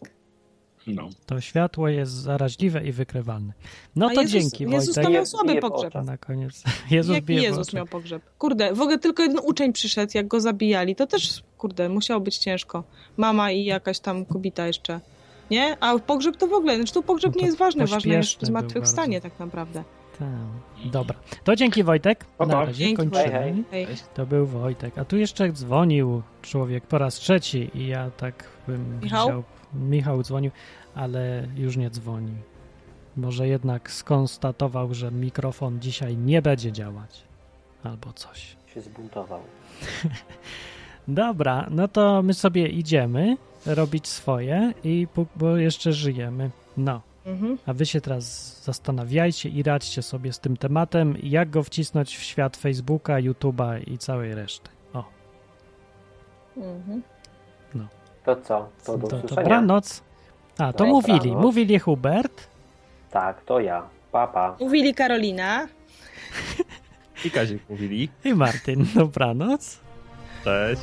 No. To światło jest zaraźliwe i wykrywalne. No A to Jezus- dzięki, Jezus Wojtek. to miał słaby pogrzeb. Na koniec. [LAUGHS] Jezus w Jezus miał pogrzeb? Kurde, w ogóle tylko jeden uczeń przyszedł, jak go zabijali. To też, kurde, musiało być ciężko. Mama i jakaś tam kobita jeszcze. Nie? A pogrzeb to w ogóle, znaczy tu pogrzeb No nie jest ważny, ważne jest zmartwychwstanie tak naprawdę. Tak. Dobra. To dzięki Wojtek. Pa, Na razie Dzięki, kończymy. Hej. Hej. To był Wojtek. A tu jeszcze dzwonił człowiek po raz trzeci i ja tak bym Michał? chciał... Michał dzwonił, ale już nie dzwoni. Może jednak skonstatował, że mikrofon dzisiaj nie będzie działać. Albo coś. Się zbuntował. [LAUGHS] Dobra, no to my sobie idziemy robić swoje i bo jeszcze żyjemy. No, Mhm. a wy się teraz zastanawiajcie i radźcie sobie z tym tematem, jak go wcisnąć w świat Facebooka, YouTube'a i całej reszty. O, Mhm. To co? To do usłyszenia. dobranoc. A, to Dobranoc. mówili, mówili Hubert. Tak, to ja. Papa. Mówili Karolina. I Kazik mówili. I Martin, dobranoc. Cześć.